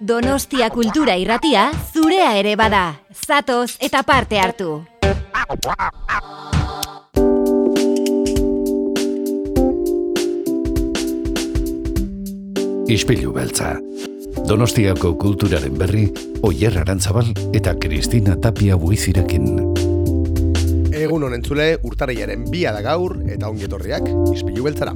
Donostia kultura irratia zurea ere bada. Zatoz eta parte hartu. Ispilu beltza. Donostiako kulturaren berri, Oyer Arantzabal eta Kristina Tapia buizirekin. Egun honen zule, urtarriaren bia da gaur eta ongietorriak ispilu beltzara.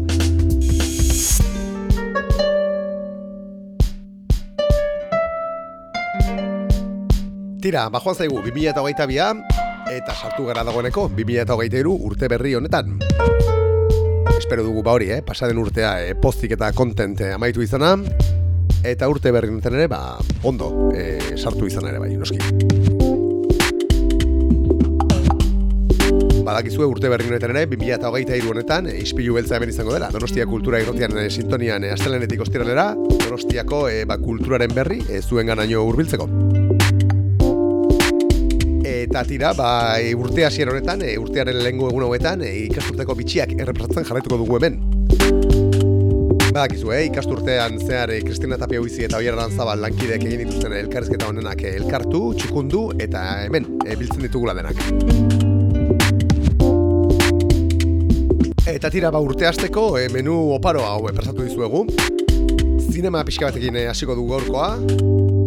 Tira, bajoan zaigu 2008 bia, eta sartu gara dagoeneko 2008 urte berri honetan. Espero dugu ba hori, eh? pasaden urtea eh, pozik eta kontent eh, amaitu izana, eta urte berri honetan ere, ba, ondo eh, sartu izan ere bai, noski. Badakizue urte berri honetan ere, 2008 honetan, eh, ispilu beltza hemen izango dela, Donostia kultura irrotian eh, sintonian eh, astelenetik ostiralera, Donostiako eh, ba, kulturaren berri, eh, zuen ganaino hurbiltzeko eta tira, ba, e, urte hasier honetan, e, urtearen lehengo egun hauetan, e, ikasturteko bitxiak errepresatzen jarraituko dugu hemen. Badakizu, eh, ikasturtean zehar Kristina Tapia Huizi eta Oier Arantzabal lankideek egin dituzten elkarrizketa honenak elkartu, txikundu eta hemen e, biltzen ditugula denak. Eta tira, ba, urte hasteko e, menu oparo hau prestatu dizuegu. Zinema pixka batekin hasiko dugu gaurkoa,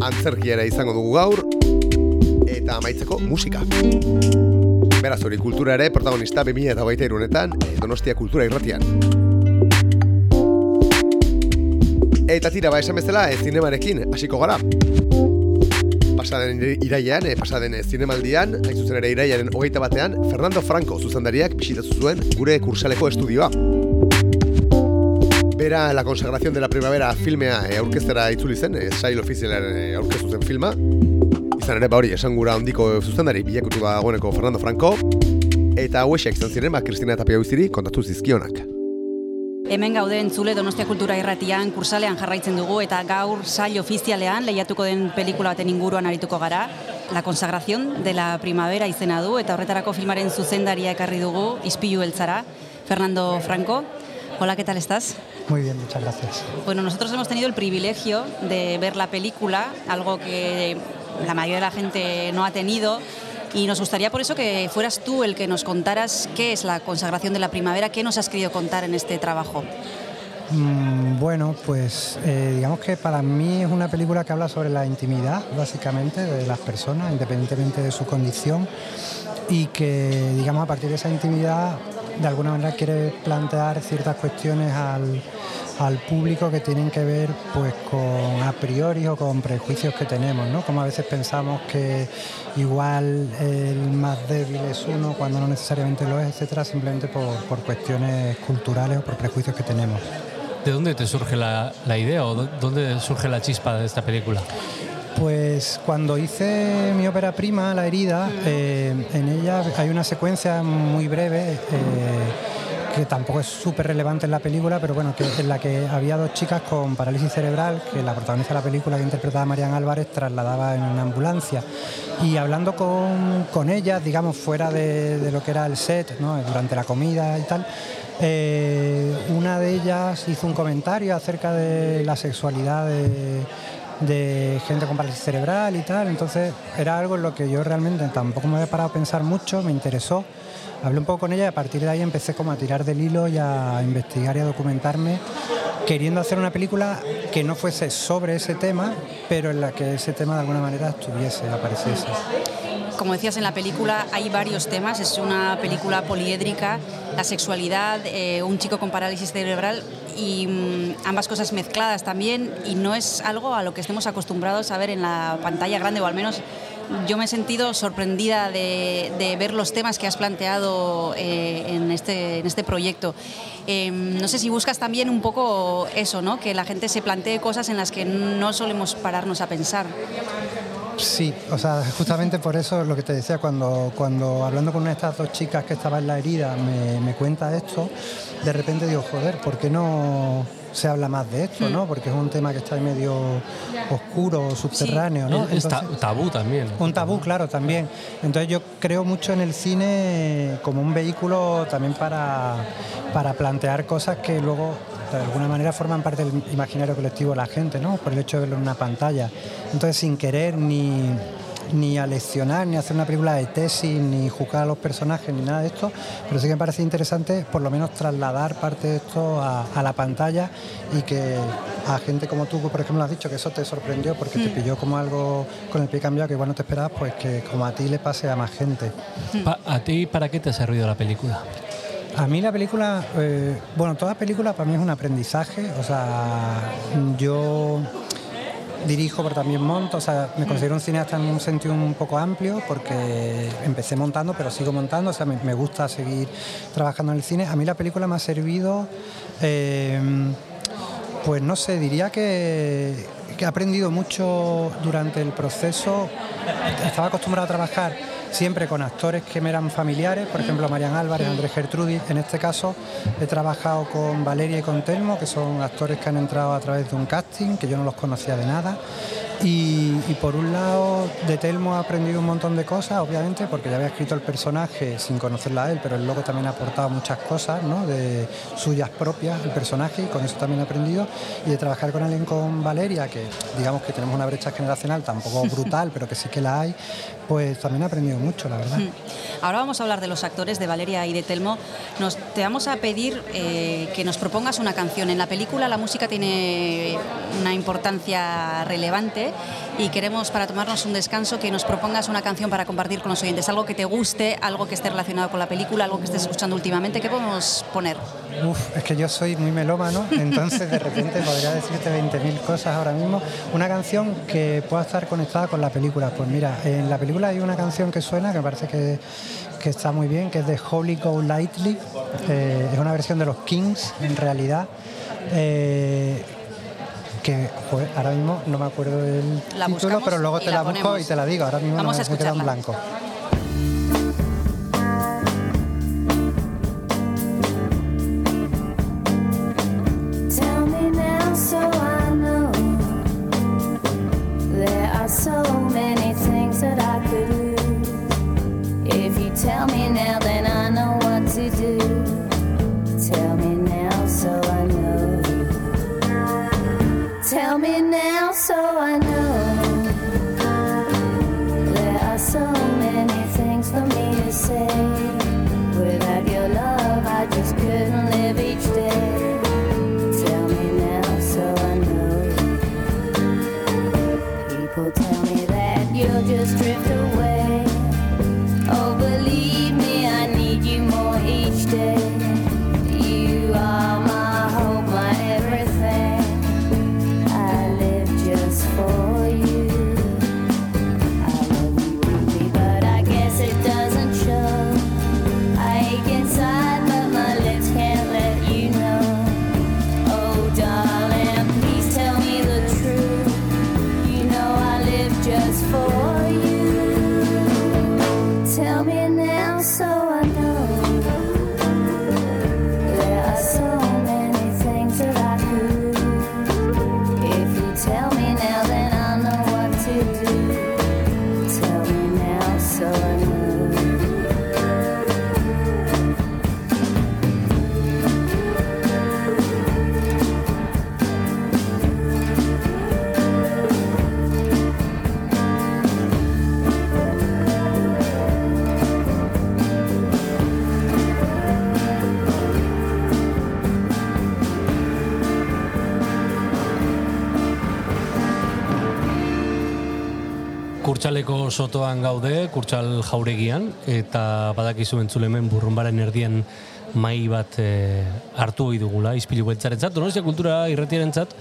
antzerkiera izango dugu gaur, eta amaitzeko musika. Beraz hori kultura ere protagonista 2000 eta baita irunetan eh, Donostia Kultura Irratian. Eta tira ba esan bezala ez zinemarekin hasiko gara. Pasaden iraian, e, pasaden zinemaldian, hain zuzen ere iraiaren hogeita batean, Fernando Franco zuzendariak bisitatu zuen gure kursaleko estudioa. Bera La consagración de la primavera filmea e, aurkeztera itzuli zen, e, sail ofizialaren e, aurkeztu zen filma, Izan ere, ba hori, esan gura ondiko zuzendari bilakutu da dagoeneko Fernando Franco, eta hauexek izan ziren, ba, Kristina Tapia Huiziri kontatu zizkionak. Hemen gaude entzule Donostia Kultura Irratian kursalean jarraitzen dugu eta gaur sail ofizialean lehiatuko den pelikula baten inguruan arituko gara. La consagración de la primavera izena du eta horretarako filmaren zuzendaria ekarri dugu Ispilu Beltzara, Fernando Franco. Hola, ¿qué tal estás? Muy bien, muchas gracias. Bueno, nosotros hemos tenido el privilegio de ver la película, algo que la mayoría de la gente no ha tenido. Y nos gustaría por eso que fueras tú el que nos contaras qué es la consagración de la primavera, qué nos has querido contar en este trabajo. Mm, bueno, pues eh, digamos que para mí es una película que habla sobre la intimidad, básicamente, de las personas, independientemente de su condición, y que, digamos, a partir de esa intimidad, de alguna manera quiere plantear ciertas cuestiones al, al público que tienen que ver pues con a priori o con prejuicios que tenemos, ¿no? Como a veces pensamos que igual el más débil es uno cuando no necesariamente lo es, etcétera, simplemente por, por cuestiones culturales o por prejuicios que tenemos. ¿De dónde te surge la, la idea o dónde surge la chispa de esta película? Pues cuando hice mi ópera prima, La herida, eh, en ella hay una secuencia muy breve. Eh, que tampoco es súper relevante en la película, pero bueno, que en la que había dos chicas con parálisis cerebral, que la protagonista de la película que interpretaba Marian Álvarez trasladaba en una ambulancia. Y hablando con, con ellas, digamos, fuera de, lo que era el set, ¿no? durante la comida y tal, eh, una de ellas hizo un comentario acerca de la sexualidad de, de gente con parálisis cerebral y tal, entonces era algo en lo que yo realmente tampoco me había parado a pensar mucho, me interesó hablé un poco con ella y a partir de ahí empecé como a tirar del hilo y a investigar y a documentarme queriendo hacer una película que no fuese sobre ese tema, pero en la que ese tema de alguna manera estuviese, apareciese. Como decías en la película, hay varios temas, es una película poliédrica, la sexualidad, eh, un chico con parálisis cerebral y mmm, ambas cosas mezcladas también y no es algo a lo que estemos acostumbrados a ver en la pantalla grande o al menos yo me he sentido sorprendida de, ver los temas que has planteado eh, en, este, en este proyecto. Eh, no sé si buscas también un poco eso, ¿no? que la gente se plantee cosas en las que no solemos pararnos a pensar. Sí, o sea, justamente por eso lo que te decía, cuando, cuando hablando con una de estas dos chicas que estaba en la herida me, me cuenta esto, de repente digo, joder, ¿por qué no se habla más de esto, ¿no? Porque es un tema que está medio oscuro, subterráneo, ¿no? Es Entonces, tabú también. Un tabú, claro, también. Entonces yo creo mucho en el cine como un vehículo también para, para plantear cosas que luego de alguna manera forman parte del imaginario colectivo de la gente, ¿no? Por el hecho de verlo en una pantalla. Entonces, sin querer ni, ni a leccionar, ni a hacer una película de tesis, ni juzgar a los personajes, ni nada de esto, pero sí que me parece interesante por lo menos trasladar parte de esto a, a la pantalla y que a gente como tú, por ejemplo, has dicho que eso te sorprendió porque te pilló como algo con el pie cambiado que igual no te esperabas, pues que como a ti le pase a más gente. ¿A ti para qué te ha servido la película? A mí la película, eh, bueno, toda película para mí es un aprendizaje, o sea, yo dirijo pero también monto, o sea, me considero un cineasta en un sentido un poco amplio porque empecé montando pero sigo montando, o sea, me, gusta seguir trabajando en el cine. A mí la película me ha servido, eh, pues no sé, diría que, que he aprendido mucho durante el proceso. Estaba acostumbrado a trabajar siempre con actores que me eran familiares, por ejemplo Marian Álvarez, Andrés Gertrudis. En este caso he trabajado con Valeria y con Telmo, que son actores que han entrado a través de un casting, que yo no los conocía de nada. Y, y por un lado, de Telmo he aprendido un montón de cosas, obviamente, porque ya había escrito el personaje sin conocerla a él, pero él luego también ha aportado muchas cosas, ¿no? De suyas propias, el personaje, y con eso también he aprendido. Y de trabajar con alguien con Valeria, que digamos que tenemos una brecha generacional tampoco brutal, pero que sí que la hay, pues también he aprendido mucho, la verdad. Ahora vamos a hablar de los actores de Valeria y de Telmo. Nos, te vamos a pedir eh, que nos propongas una canción. En la película la música tiene una importancia relevante y queremos para tomarnos un descanso que nos propongas una canción para compartir con los oyentes. Algo que te guste, algo que esté relacionado con la película, algo que estés escuchando últimamente. ¿Qué podemos poner? Uf, es que yo soy muy melómano, entonces de repente podría decirte 20.000 cosas ahora mismo. Una canción que pueda estar conectada con la película. Pues mira, en la película hay una canción que suena que me parece que, que está muy bien, que es de Holy Go Lightly. Eh, es una versión de los Kings, en realidad. Eh, que ahora mismo no me acuerdo del La título, pero luego te la la, busco y te la digo. Ahora mismo Vamos no a me, me queda en blanco. Tell me now Tell me now so I know. Sotoan gaude, kurtxal jauregian, eta badakizu entzule hemen burrumbaren erdien mai bat eh, hartu ohi dugula, izpilu beltzarentzat, donostia kultura irretiarentzat,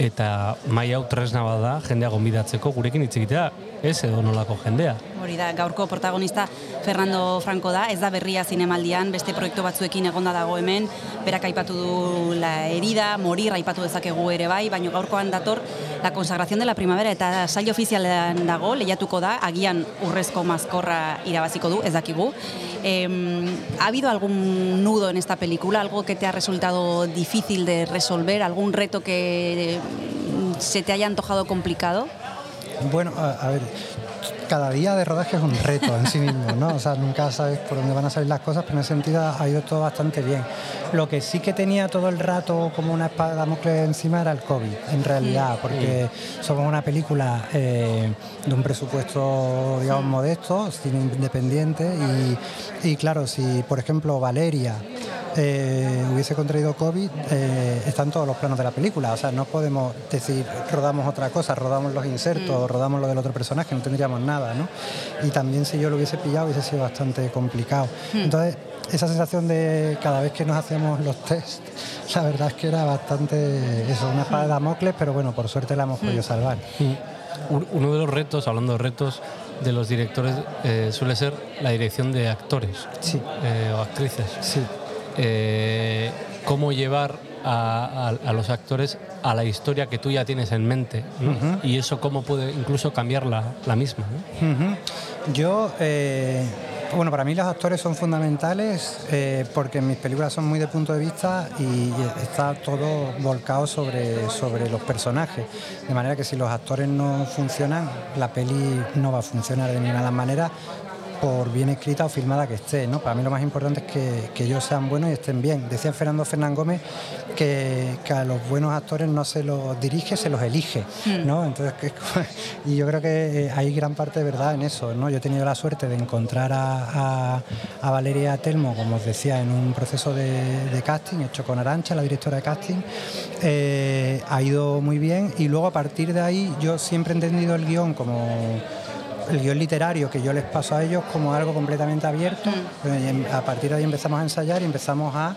eta mai hau tresna bada jendea gonbidatzeko gurekin hitz egitea, ez edo nolako jendea. Hori da, gaurko protagonista Fernando Franco da, ez da berria zinemaldian, beste proiektu batzuekin egonda dago hemen, berak aipatu du la herida, morir aipatu dezakegu ere bai, baina gaurkoan dator la consagración de la primavera eta sail ofizialean dago, lehiatuko da, agian urrezko mazkorra irabaziko du, ez dakigu. Em, ¿Ha habido algún nudo en esta película, algo que te ha resultado difícil de resolver, algún reto que mm, se te haya antojado complicado? Bueno, a, a ver, cada día de rodaje es un reto en sí mismo, ¿no? O sea, nunca sabes por dónde van a salir las cosas, pero en ese sentido ha ido todo bastante bien. Lo que sí que tenía todo el rato como una espada de Damocles encima era el COVID, en realidad, porque somos una película eh, de un presupuesto, digamos, modesto, cine independiente, y, y claro, si por ejemplo Valeria eh, hubiese contraído COVID, eh, están todos los planos de la película. O sea, no podemos decir rodamos otra cosa, rodamos los insertos, rodamos lo del otro personaje, no tendríamos nada, ¿no? Y también si yo lo hubiese pillado hubiese sido bastante complicado. Entonces, esa sensación de cada vez que nos hacíamos los test, la verdad es que era bastante, eso, una espada de Damocles, pero bueno, por suerte la hemos podido salvar. Un- Uno de los retos, hablando de retos de los directores, eh, suele ser la dirección de actores Sí, eh, o actrices. sí. Eh, cómo llevar a, a- a los actores a la historia que tú ya tienes en mente ¿no? y eso cómo puede incluso cambiar la, la misma. Yo, eh, bueno, para mí los actores son fundamentales eh, porque mis películas son muy de punto de vista y está todo volcado sobre, sobre los personajes. De manera que si los actores no funcionan, la peli no va a funcionar de ninguna manera por bien escrita o filmada que esté. ¿no? Para mí lo más importante es que, que ellos sean buenos y estén bien. Decía Fernando Fernán Gómez que, que a los buenos actores no se los dirige, se los elige. ¿no? Entonces, que- y yo creo que eh, hay gran parte de verdad en eso. ¿no? Yo he tenido la suerte de encontrar a, a- a Valeria Telmo, como os decía, en un proceso de, de casting hecho con Arancha, la directora de casting. Eh, ha ido muy bien y luego a partir de ahí yo siempre he entendido el guion como el guion literario que yo les paso a ellos como algo completamente abierto. Y em- A partir de ahí empezamos a ensayar y empezamos a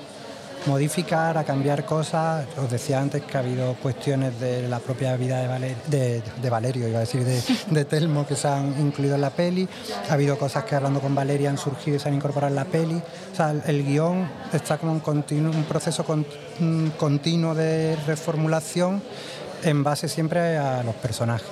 modificar, a cambiar cosas. Os decía antes que ha habido cuestiones de la propia vida de, Valer- de, de Valerio, iba a decir, de, de Telmo, que se han incluido en la peli. Ha habido cosas que hablando con Valeria han surgido y se han incorporado en la peli. O sea, el, el guion está como un, continuo, un proceso con- mm, continuo de reformulación en base siempre a los personajes.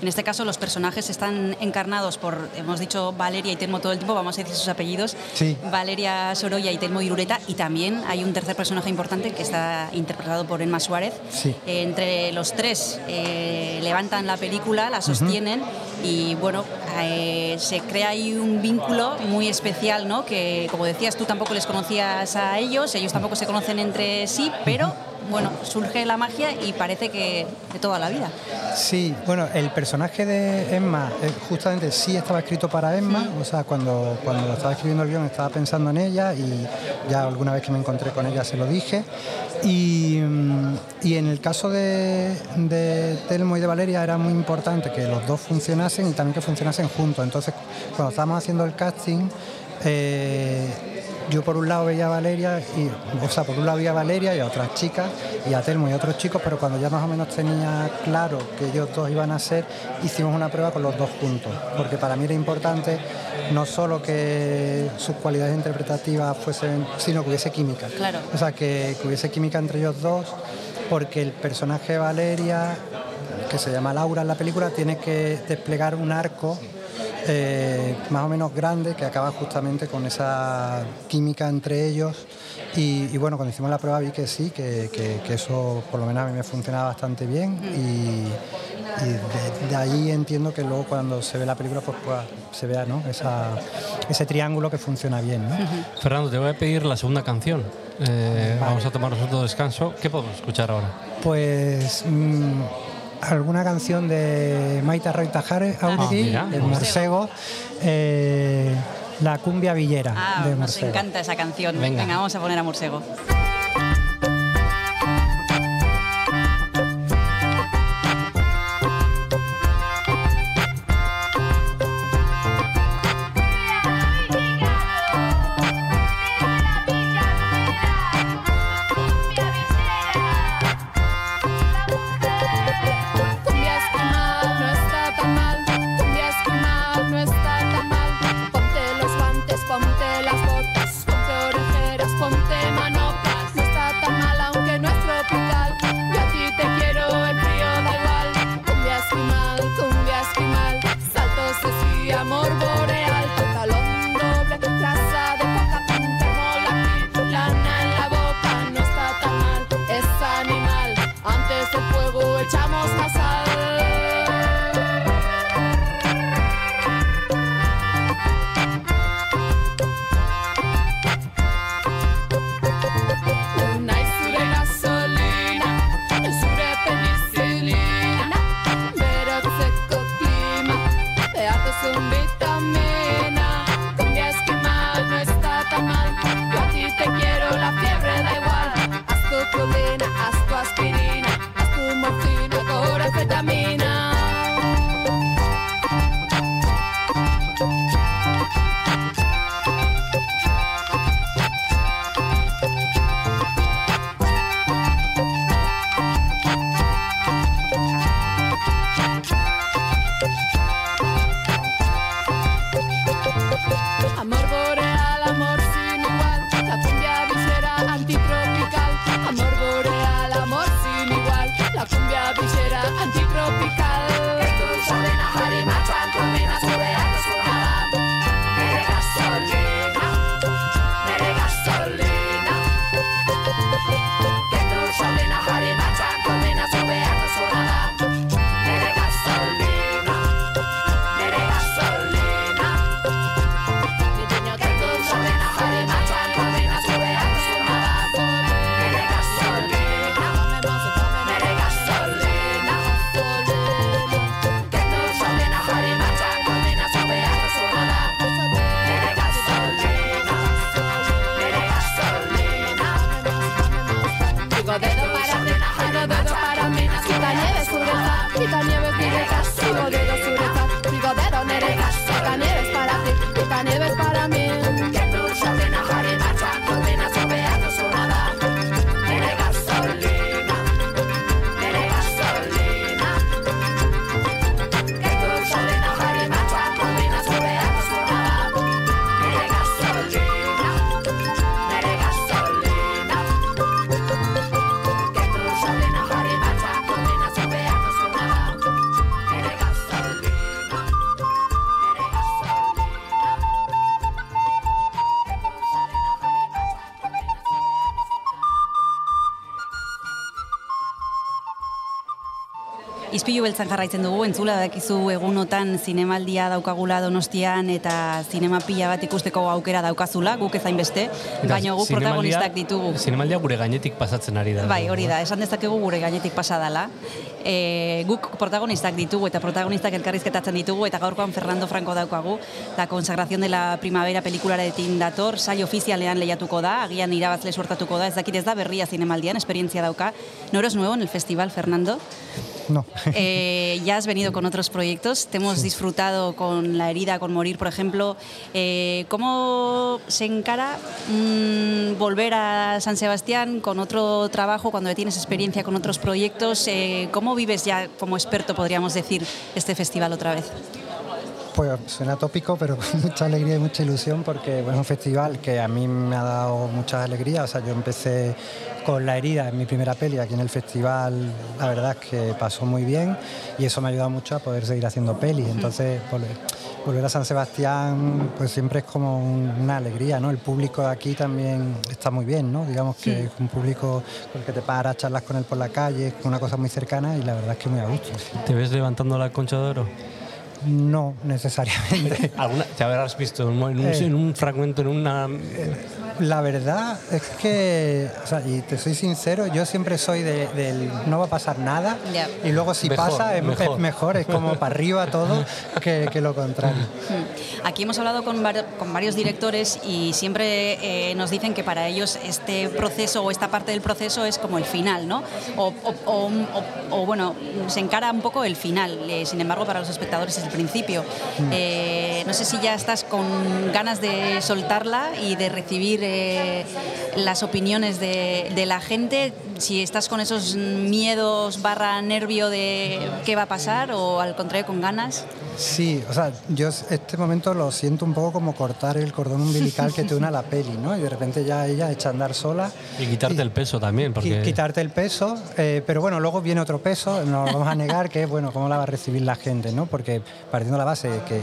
En este caso, los personajes están encarnados por, hemos dicho Valeria y Telmo todo el tiempo, vamos a decir sus apellidos. Sí. Valeria Sorolla y Telmo Irureta. Y también hay un tercer personaje importante que está interpretado por Emma Suárez. Sí. Eh, entre los tres eh, levantan la película, la sostienen y bueno, eh, se crea ahí un vínculo muy especial, ¿no? Que como decías tú tampoco les conocías a ellos, ellos tampoco se conocen entre sí, pero bueno, surge la magia y parece que de toda la vida. Sí, bueno, el personaje de Emma eh, justamente sí estaba escrito para Emma, o sea, cuando, cuando estaba escribiendo el guion estaba pensando en ella y ya alguna vez que me encontré con ella se lo dije. Y, mm, y en el caso de, de Telmo y de Valeria era muy importante que los dos funcionasen y también que funcionasen juntos. Entonces, cuando estábamos haciendo el casting, eh, yo por un lado veía a Valeria, y, o sea, por un lado veía a Valeria y a otras chicas, y a Telmo y a otros chicos, pero cuando ya más o menos tenía claro que ellos dos iban a ser, hicimos una prueba con los dos juntos, porque para mí era importante no solo que sus cualidades interpretativas fuesen, sino que hubiese química. Claro. O sea, que, que hubiese química entre ellos dos, porque el personaje de Valeria, que se llama Laura en la película, tiene que desplegar un arco eh, más o menos grande que acaba justamente con esa química entre ellos. Y, y bueno, cuando hicimos la prueba vi que sí, que, que- que eso por lo menos a mí me funcionaba bastante bien. Y, y de, de ahí entiendo que luego cuando se ve la película pues, pues, se vea ¿no? Esa- ese triángulo que funciona bien. ¿no? Fernando, te voy a pedir la segunda canción. Eh, Vamos a tomarnos otro descanso. ¿Qué podemos escuchar ahora? Pues mm, alguna canción de Maita Roitajare Auregui, mira. del Morsego, eh, la cumbia villera Ah, de nos Morsego. encanta esa canción. Venga. Venga, vamos a poner a Morsego. Beltzan jarraitzen dugu, entzula dakizu egunotan zinemaldia daukagula donostian eta zinema pila bat ikusteko aukera daukazula, guk ezain beste, baina guk protagonistak ditugu. Zinemaldia gure gainetik pasatzen ari da. Bai, hori da, esan dezakegu gure gainetik pasa dela. E, guk protagonistak ditugu eta protagonistak elkarrizketatzen ditugu eta gaurkoan Fernando Franco daukagu. La consagración de la primavera pelikularetin dator, saio ofizialean lehiatuko da, agian irabazle suertatuko da, ez dakit ez da berria zinemaldian, esperientzia dauka. ¿No eres nuevo en el festival, Fernando? No. Eh, ya has venido con otros proyectos, te hemos disfrutado con La herida, con Morir, por ejemplo. Eh, ¿Cómo se encara mm, volver a San Sebastián con otro trabajo cuando ya tienes experiencia con otros proyectos? Eh, ¿Cómo vives ya como experto, podríamos decir, este festival otra vez? Pues suena tópico, pero con mucha alegría y mucha ilusión porque bueno, es un festival que a mí me ha dado mucha alegría. O sea, yo empecé con La herida en mi primera peli aquí en el festival. La verdad es que pasó muy bien y eso me ha ayudado mucho a poder seguir haciendo pelis. Entonces, volver, volver a San Sebastián pues siempre es como un- una alegría, ¿no? El público de aquí también está muy bien, ¿no? Digamos que es un público con el que te paras, charlas con él por la calle, es una cosa muy cercana y la verdad es que muy a gusto. ¿Te ves levantando la concha de oro? No necesariamente. ¿Alguna, te habrás visto en un, Eh. en un fragmento, en una... La verdad es que, o sea, y te soy sincero, yo siempre soy de- del no va a pasar nada Ya. y luego si Mejor, pasa es mejor. es mejor, es como para arriba todo que, que lo contrario. Mm. Aquí hemos hablado con, var- con varios directores y siempre eh, nos dicen que para ellos este proceso o esta parte del proceso es como el final, ¿no? O, o- o- o- o, bueno, se encara un poco el final, eh, sin embargo para los espectadores es el principio. Eh, no sé si ya estás con ganas de soltarla y de recibir eh, las opiniones de, de la gente, si estás con esos miedos barra nervio de qué va a pasar o al contrario con ganas. Sí, o sea, yo este momento lo siento un poco como cortar el cordón umbilical que te une a la peli, ¿no? Y de repente ya ella echa a andar sola. Y quitarte el peso también, porque... Quitarte el peso, eh, pero bueno, luego viene otro peso, no lo vamos a negar, que es, bueno, cómo la va a recibir la gente, ¿no? Porque partiendo la base de que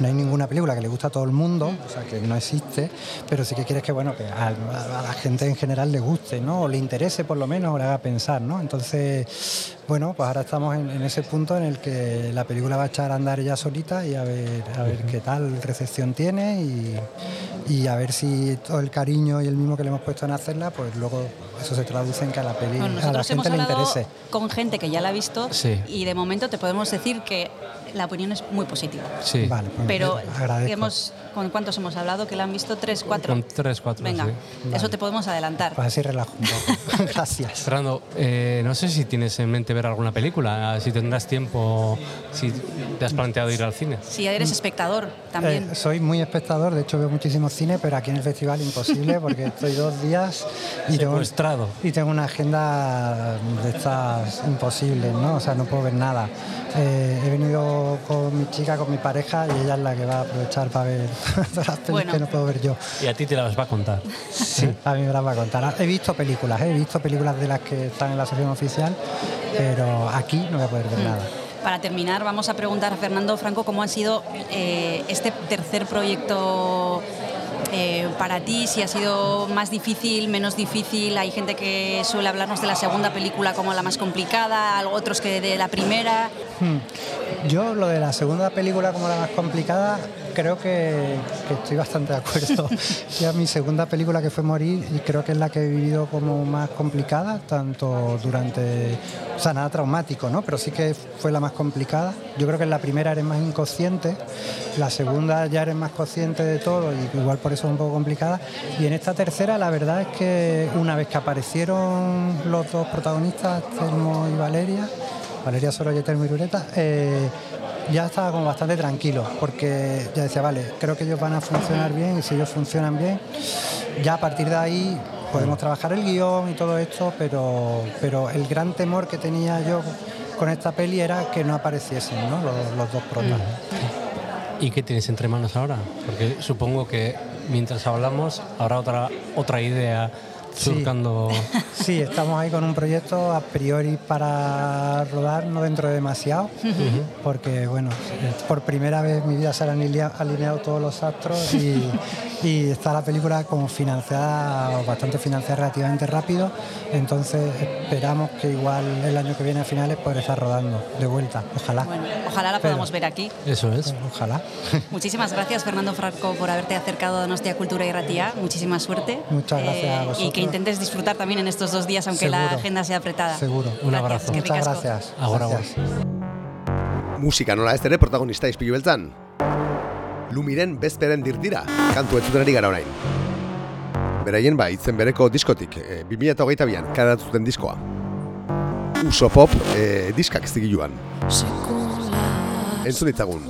no hay ninguna película que le guste a todo el mundo, o sea, que no existe, pero sí que quieres que, bueno, que a la gente en general le guste, ¿no? O le interese por lo menos, o le haga pensar, ¿no? Entonces, bueno, pues ahora estamos en, en ese punto en el que la película va a echar a andar ella solita y a ver, a ver qué tal recepción tiene y, y a ver si todo el cariño y el mismo que le hemos puesto en hacerla, pues luego eso se traduce en que a la peli Bueno, a la gente le interese. con gente que ya la ha visto Sí. y de momento te podemos decir que la opinión es muy positiva. Sí, Vale, pues Pero agradezco. hemos, ¿con cuántos hemos hablado? ¿Que la han visto? ¿Tres, cuatro? con tres, cuatro, Venga, sí. eso te podemos adelantar. Pues así relajo un poco. Gracias. Fernando, eh, no sé si tienes en mente ver alguna película, si tendrás tiempo, si te has planteado ir al cine. Si eres espectador también. Eh, soy muy espectador, de hecho veo muchísimo cine, pero aquí en el festival imposible porque estoy dos días y tengo, y tengo una agenda de estas imposibles, ¿no? O sea, no puedo ver nada. Eh, he venido con mi chica, con mi pareja y ella es la que va a aprovechar para ver todas las pelis Bueno. que no puedo ver yo. Y a ti te las va a contar. Sí, a mí me las va a contar. He visto películas, ¿eh? he visto películas de las que están en la sección oficial pero aquí no voy a poder ver Mm. nada. Para terminar, vamos a preguntar a Fernando Franco cómo ha sido eh, este tercer proyecto eh, para ti, si ha sido más difícil, menos difícil. Hay gente que suele hablarnos de la segunda película como la más complicada, algo- otros que de la primera. Hmm. Yo lo de la segunda película como la más complicada, creo que, que estoy bastante de acuerdo. ya mi segunda película que fue Morir y creo que es la que he vivido como más complicada, tanto durante, o sea, nada traumático, ¿no? Pero sí que fue la más complicada. Yo creo que en la primera eres más inconsciente, la segunda ya eres más consciente de todo y igual por eso es un poco complicada. Y en esta tercera la verdad es que una vez que aparecieron los dos protagonistas, Telmo y Valeria, Valeria Soro y Eterno Irureta, eh, ya estaba como bastante tranquilo, porque ya decía, vale, creo que ellos van a funcionar bien y si ellos funcionan bien, ya a partir de ahí podemos trabajar el guion y todo esto, pero, pero el gran temor que tenía yo con esta peli era que no apareciesen los dos protas. ¿Y qué tienes entre manos ahora? Porque supongo que mientras hablamos habrá otra, otra idea. Surcando. Sí, estamos ahí con un proyecto a priori para rodar, no dentro de demasiado, porque bueno, por primera vez en mi vida se han alinea- alineado todos los astros y, y está la película como financiada, o bastante financiada relativamente rápido, entonces esperamos que igual el año que viene a finales poder estar rodando de vuelta, ojalá. Bueno, ojalá la Pero- podamos ver aquí. Eso es. Ojalá. Muchísimas gracias, Fernando Franco, por haberte acercado a Donostia Cultura y Ratía. Muchísima suerte. Eh, Muchas gracias a Y vosotros. que intentes disfrutar también en estos dos días, aunque la Seguro. agenda sea apretada. Seguro. Un Gracias, abrazo. que Muchas gracias. Agora, Gracias. Musika nola ez ere protagonista izpilu beltzan. Lumiren bezperen dirtira, kantu entzuten ari gara orain. Beraien ba, itzen bereko diskotik, e, 2008an karatu zuten diskoa. Uso pop e, diskak zigiluan. Entzun ditzagun.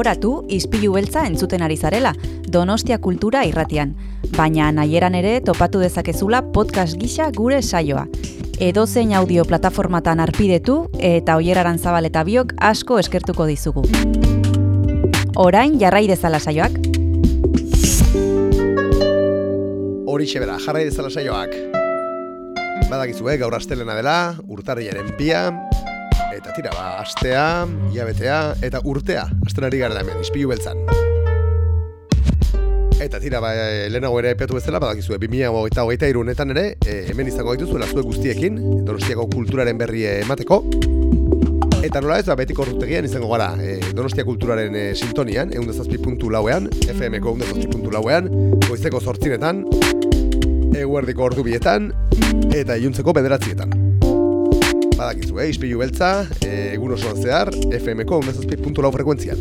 Gogoratu izpilu beltza entzuten ari zarela, Donostia Kultura irratian. Baina nahieran ere topatu dezakezula podcast gisa gure saioa. Edozein audio plataformatan arpidetu eta oieraran zabal eta biok asko eskertuko dizugu. Orain jarrai dezala saioak. Horixe bera, jarrai dezala saioak. Badakizue, gaur astelena dela, urtarriaren bia, eta tira, ba, astea, iabetea, eta urtea, asten ari gara hemen, izpilu beltzan. Eta tira, ba, lehenago ere epeatu bezala, badakizue, 2008 hogeita irunetan ere, e, hemen izango dituzuela zuek guztiekin, Donostiako kulturaren berri emateko. Eta nola ez, ba, betiko rutegian izango gara, e, Donostia kulturaren e, sintonian, eundezazpi puntu lauean, FM-ko eundezazpi puntu lauean, goizeko zortzinetan, eguerdiko ordu bietan, eta iluntzeko bederatzietan. Badakizu, eh, izpilu beltza, e, egun osoan zehar, FM-ko eundezazpi puntu lau frekuentzian.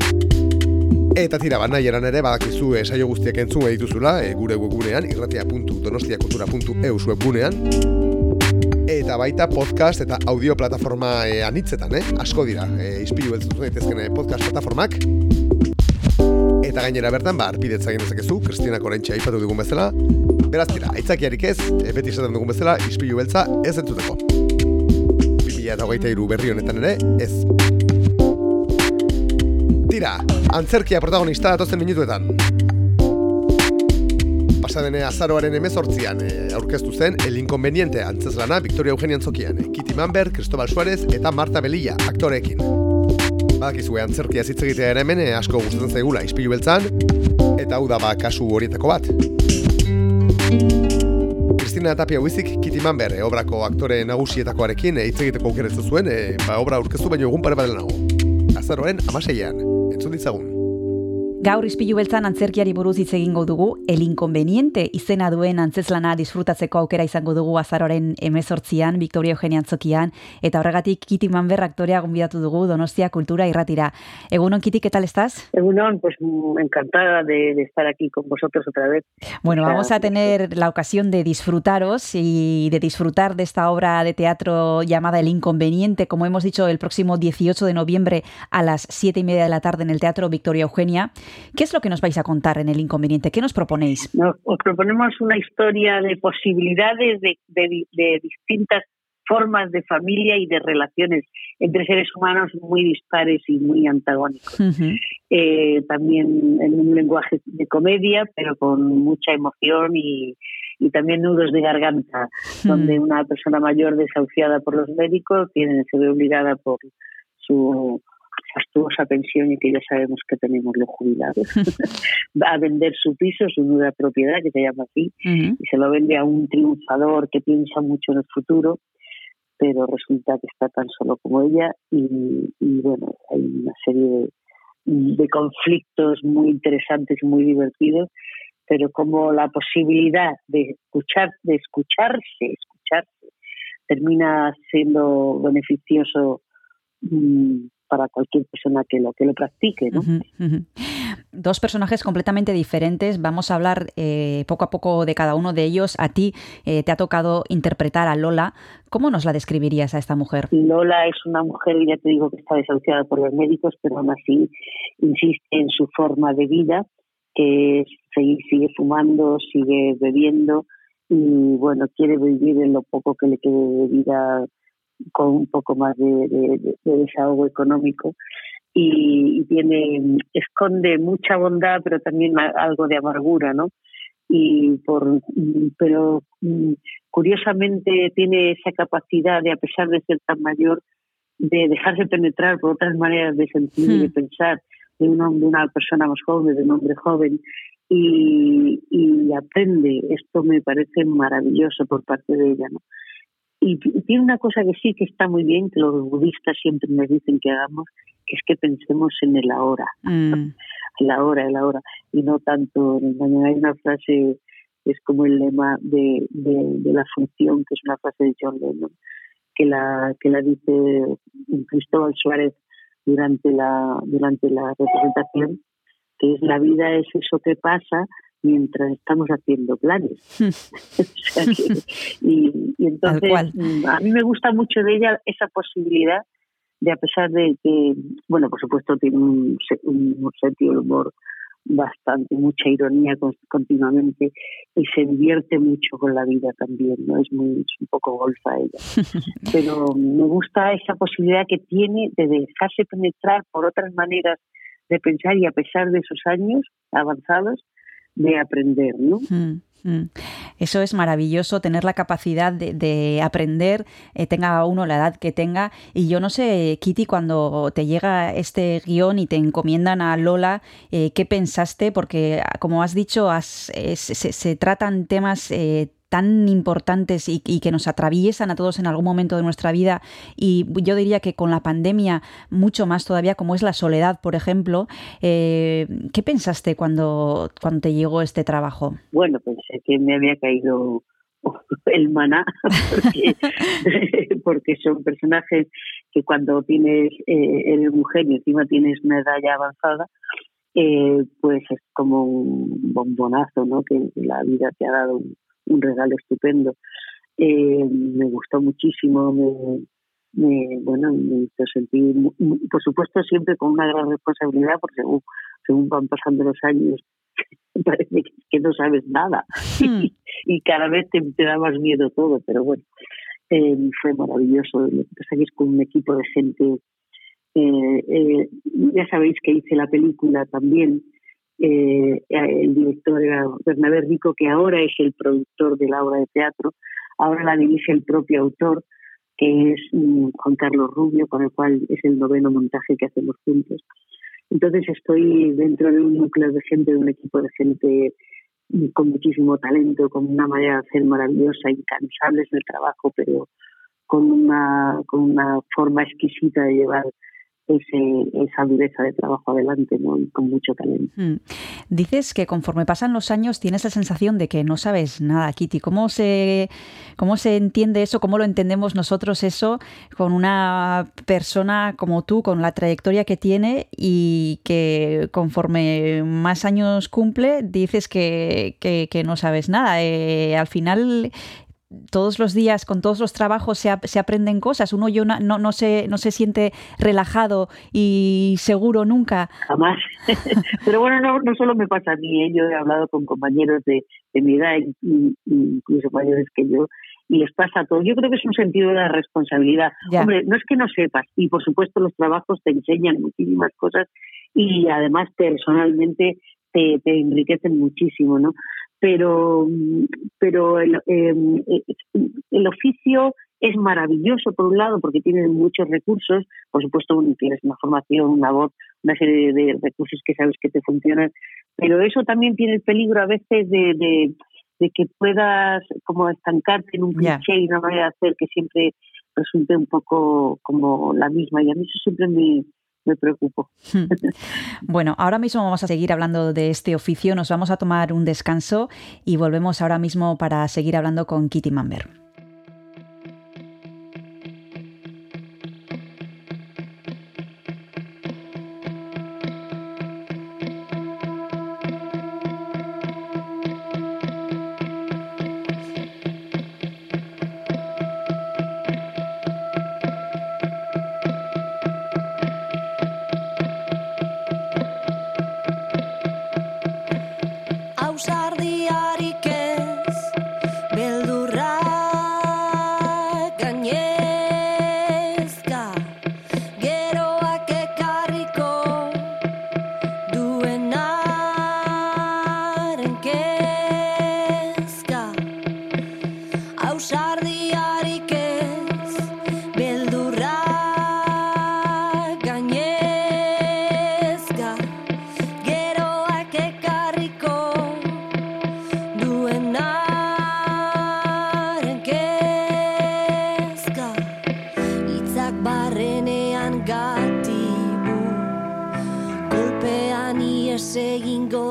Eta tira, baina eran ere, badakizu e, saio guztiak entzun edituzula, e, gure webgunean, irratia.donostiakultura.eu webgunean, eta baita podcast eta audio plataforma e, anitzetan, eh? asko dira, e, izpilu beltzutu daitezken eh, podcast plataformak. Eta gainera bertan, ba, arpidetza egin dezakezu, Kristina Korentxe aipatu dugun bezala. Beraz tira, aitzakiarik ez, beti esaten dugun bezala, izpilu beltza ez entzuteko. 2023 berri honetan ere, ez. Tira, antzerkia protagonista datozen minutuetan. Pasadene azaroaren emezortzian e, aurkeztu zen El Inconveniente antzeslana Victoria Eugenia Antzokian, e, Kitty Manber, Cristobal Suarez eta Marta Belilla aktoreekin. Badakizue antzerkia hitz egitea ere hemen asko gustatzen zaigula ispilu beltzan, eta hau da ba kasu horietako bat. Kristina Tapia Huizik Kitty Manber e, obrako aktore nagusietakoarekin e, hitz egiteko aukeretzu zuen, e, ba, obra aurkeztu baino egun pare bat nago. Azaroaren amaseian, entzun ditzagun. Gaur izpilu beltzan antzerkiari buruz hitz egingo dugu, El Inconveniente izena duen antzezlana disfrutatzeko aukera izango dugu azaroren emezortzian, Victoria Eugenia Antzokian, eta horregatik Kiti Manber aktorea gonbidatu dugu Donostia Kultura irratira. Egunon, Kiti, ¿qué tal estás? Egunon, pues mm, encantada de, de estar aquí con vosotros otra vez. Bueno, vamos a tener la ocasión de disfrutaros y de disfrutar de esta obra de teatro llamada El Inconveniente, como hemos dicho, el próximo 18 de noviembre a las 7 y media de la tarde en el Teatro Victoria Eugenia. ¿Qué es lo que nos vais a contar en El Inconveniente? ¿Qué nos proponéis? Nos, os proponemos una historia de posibilidades de, de- de distintas formas de familia y de relaciones entre seres humanos muy dispares y muy antagónicos. Ujú. Eh, también en un lenguaje de comedia, pero con mucha emoción y, y también nudos de garganta, donde una persona mayor desahuciada por los médicos tiene, se ve obligada por su fastuosa pensión y que ya sabemos que tenemos los jubilados, va a vender su piso, su nueva propiedad, que se llama así, y se lo vende a un triunfador que piensa mucho en el futuro, pero resulta que está tan solo como ella y, y bueno, hay una serie de, de conflictos muy interesantes y muy divertidos, pero como la posibilidad de escuchar, de escucharse, escucharse, termina siendo beneficioso mm, para cualquier persona que lo que lo practique, ¿no? Dos personajes completamente diferentes. Vamos a hablar eh, poco a poco de cada uno de ellos. A ti eh, te ha tocado interpretar a Lola. ¿Cómo nos la describirías a esta mujer? Lola es una mujer, ya te digo, que está desahuciada por los médicos, pero aún así insiste en su forma de vida, que sigue fumando, sigue bebiendo y bueno, quiere vivir en lo poco que le quede de vida con un poco más de, de- de- de desahogo económico y, y tiene esconde mucha bondad pero también algo de amargura no y por pero mm, curiosamente tiene esa capacidad de a pesar de ser tan mayor de dejarse penetrar por otras maneras de sentir y de Hmm. pensar de, de una persona más joven de un hombre joven y, y aprende. Esto me parece maravilloso por parte de ella no y, tiene una cosa que sí que está muy bien, que los budistas siempre nos dicen que hagamos, que es que pensemos en el ahora, Mm, el ahora, el ahora, y no tanto en el mañana. Hay una frase que es como el lema de, de, de la función, que es una frase de John Lennon, que la, que la dice Cristóbal Suárez durante la, durante la representación, que es la vida es eso que pasa mientras estamos haciendo planes. O sea que- y, y entonces mm, a mí me gusta mucho de ella esa posibilidad de a pesar de que, bueno, por supuesto tiene un, un sentido del humor bastante, mucha ironía con- continuamente y se divierte mucho con la vida también, ¿no? Es muy, es un poco golfa ella. Pero me gusta esa posibilidad que tiene de dejarse penetrar por otras maneras de pensar y a pesar de sus años avanzados, de aprender, ¿no? Mm, mm. Eso es maravilloso, tener la capacidad de, de aprender, eh, tenga uno la edad que tenga. Y yo no sé, Kitty, cuando te llega este guion y te encomiendan a Lola, eh, ¿qué pensaste? Porque, ah, como has dicho, has- se, se- se tratan temas eh, tan importantes y, y que nos atraviesan a todos en algún momento de nuestra vida. Y yo diría que con la pandemia, mucho más todavía, como es la soledad, por ejemplo. Eh, ¿Qué pensaste cuando, cuando te llegó este trabajo? Bueno, pensé que me había caído el maná, porque, porque son personajes que cuando tienes, eh, eres mujer y encima tienes una edad ya avanzada, eh, pues es como un bombonazo, ¿no? Que la vida te ha dado un, un regalo estupendo. Eh, me gustó muchísimo, me, me, bueno, me hizo sentir, por supuesto, siempre con una gran responsabilidad, porque según, según van pasando los años, parece que, no sabes nada y, y cada vez te, te da más miedo todo, pero bueno, eh, fue maravilloso. Lo que pasa es que es con un equipo de gente. eh, eh, ya sabéis que hice la película también. Eh, el director era Bernabé Rico, que ahora es el productor de la obra de teatro. Ahora la dirige el propio autor, que es mm, Juan Carlos Rubio, con el cual es el noveno montaje que hacemos juntos. Entonces estoy dentro de un núcleo de gente, de un equipo de gente mm, con muchísimo talento, con una manera de hacer maravillosa, incansables en el trabajo, pero con una, con una forma exquisita de llevar ese, esa dureza de trabajo adelante, con mucho talento. Mm. Dices que conforme pasan los años tienes la sensación de que no sabes nada, Kitty. ¿Cómo se, cómo se entiende eso? ¿Cómo lo entendemos nosotros eso con una persona como tú, con la trayectoria que tiene y que conforme más años cumple dices que, que- que no sabes nada? Eh, al final todos los días, con todos los trabajos, se, ap- se aprenden cosas. Uno yo no, no, se, no se siente relajado y seguro nunca. Jamás. Pero bueno, no, no solo me pasa a mí, ¿eh? yo he hablado con compañeros de, de mi edad, y, y incluso mayores que yo, y les pasa todo. Yo creo que es un sentido de la responsabilidad. Ya. Hombre, no es que no sepas, y por supuesto los trabajos te enseñan muchísimas cosas y además personalmente te, te enriquecen muchísimo, ¿no? Pero, pero el, eh, el oficio es maravilloso por un lado porque tiene muchos recursos, por supuesto tienes una formación, una voz, una serie de, recursos que sabes que te funcionan, pero eso también tiene el peligro a veces de, de, de que puedas como estancarte en un cliché y una manera de hacer que siempre resulte un poco como la misma y a mí eso siempre me, me preocupó. Bueno, ahora mismo vamos a seguir hablando de este oficio, nos vamos a tomar un descanso y volvemos ahora mismo para seguir hablando con Kitty Mamber.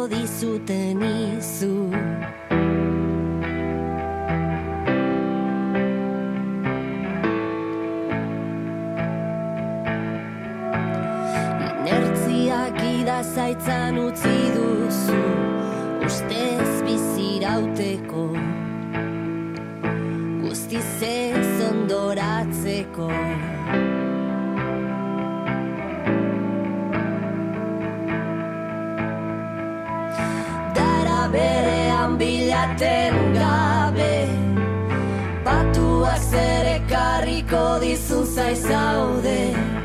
Dizuten izu Inertziak idazaitzan utzi duzu Ustez bizirauteko. Guztiz ez ondoratzeko bilaten gabe. Batuak zer ekarriko dizu zaizaude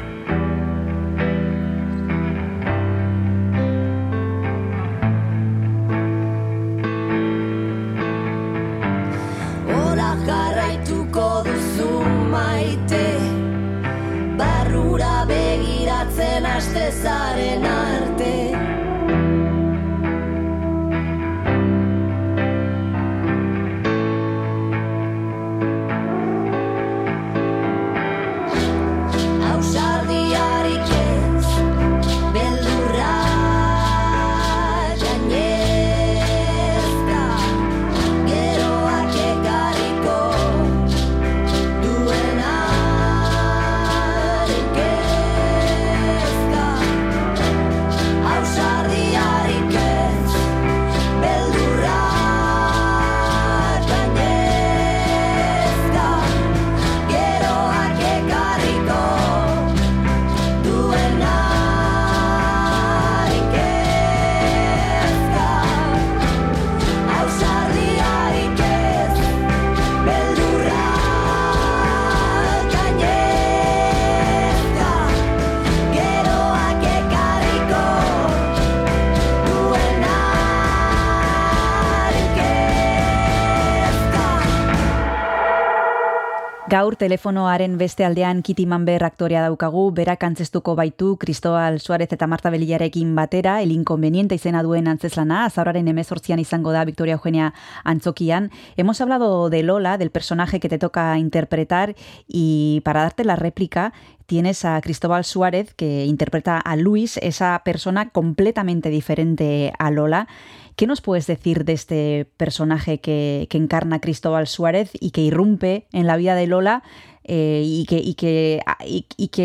Gaur telefonoaren beste aldean Kiti Manber aktorea daukagu, berak antzestuko baitu Cristobal Suarez eta Marta Belillarekin batera, el inconveniente izena duen antzeslana, azauraren emezortzian izango da Victoria Eugenia Antzokian. Hemos hablado de Lola, del personaje que te toca interpretar, y para darte la réplica tienes a Cristóbal Suárez, que interpreta a Luis, esa persona completamente diferente a Lola. ¿Qué nos puedes decir de este personaje que, encarna Cristóbal Suárez y que irrumpe en la vida de Lola eh, y, que, y, que,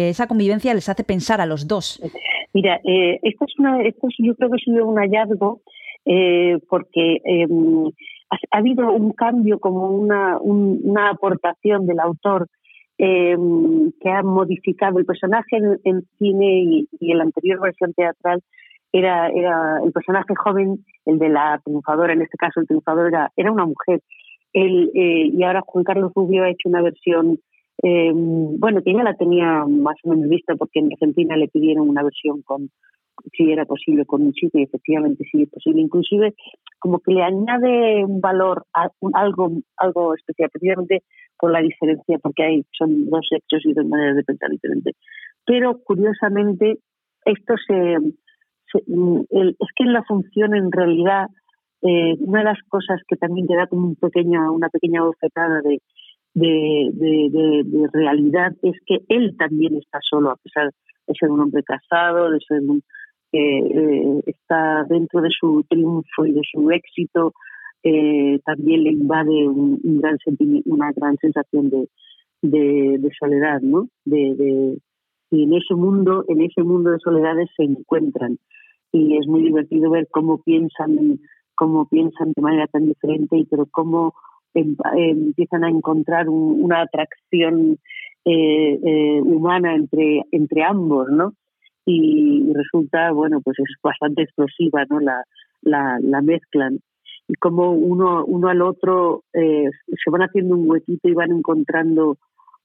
esa convivencia les hace pensar a los dos? Mira, eh, esto es una, esto es- yo creo que sido un hallazgo eh, porque eh, ha, ha habido un cambio, como una, un- una aportación del autor eh, que ha modificado el personaje en, en cine y, y en la anterior versión teatral era, era el personaje joven, el de la triunfadora, en este caso el triunfador era, era una mujer. Él, eh, y ahora Juan Carlos Rubio ha hecho una versión eh, bueno, que ya la tenía más o menos vista porque en Argentina le pidieron una versión con, si era posible, con un chico y efectivamente sí es posible. Inclusive como que le añade un valor, a, un- algo, algo especial, precisamente por la diferencia, porque hay, son dos sexos y dos maneras de pensar diferentes. Pero curiosamente esto se, el- es que en la función en realidad eh, una de las cosas que también te da como un pequeña, una pequeña bofetada de, de, realidad es que él también está solo, a pesar de ser un hombre casado, de ser un que eh, está dentro de su triunfo y de su éxito, eh, también le invade un, una gran sensación de, de, soledad, ¿no? De- y en ese mundo, en ese mundo de soledades se encuentran y es muy divertido ver cómo piensan, cómo piensan de manera tan diferente y pero cómo empiezan a encontrar un- una atracción eh, eh, humana entre entre ambos, ¿no? Y, y resulta, bueno, pues es bastante explosiva, ¿no? La, la, la mezclan y como uno uno al otro eh, se van haciendo un huequito y van encontrando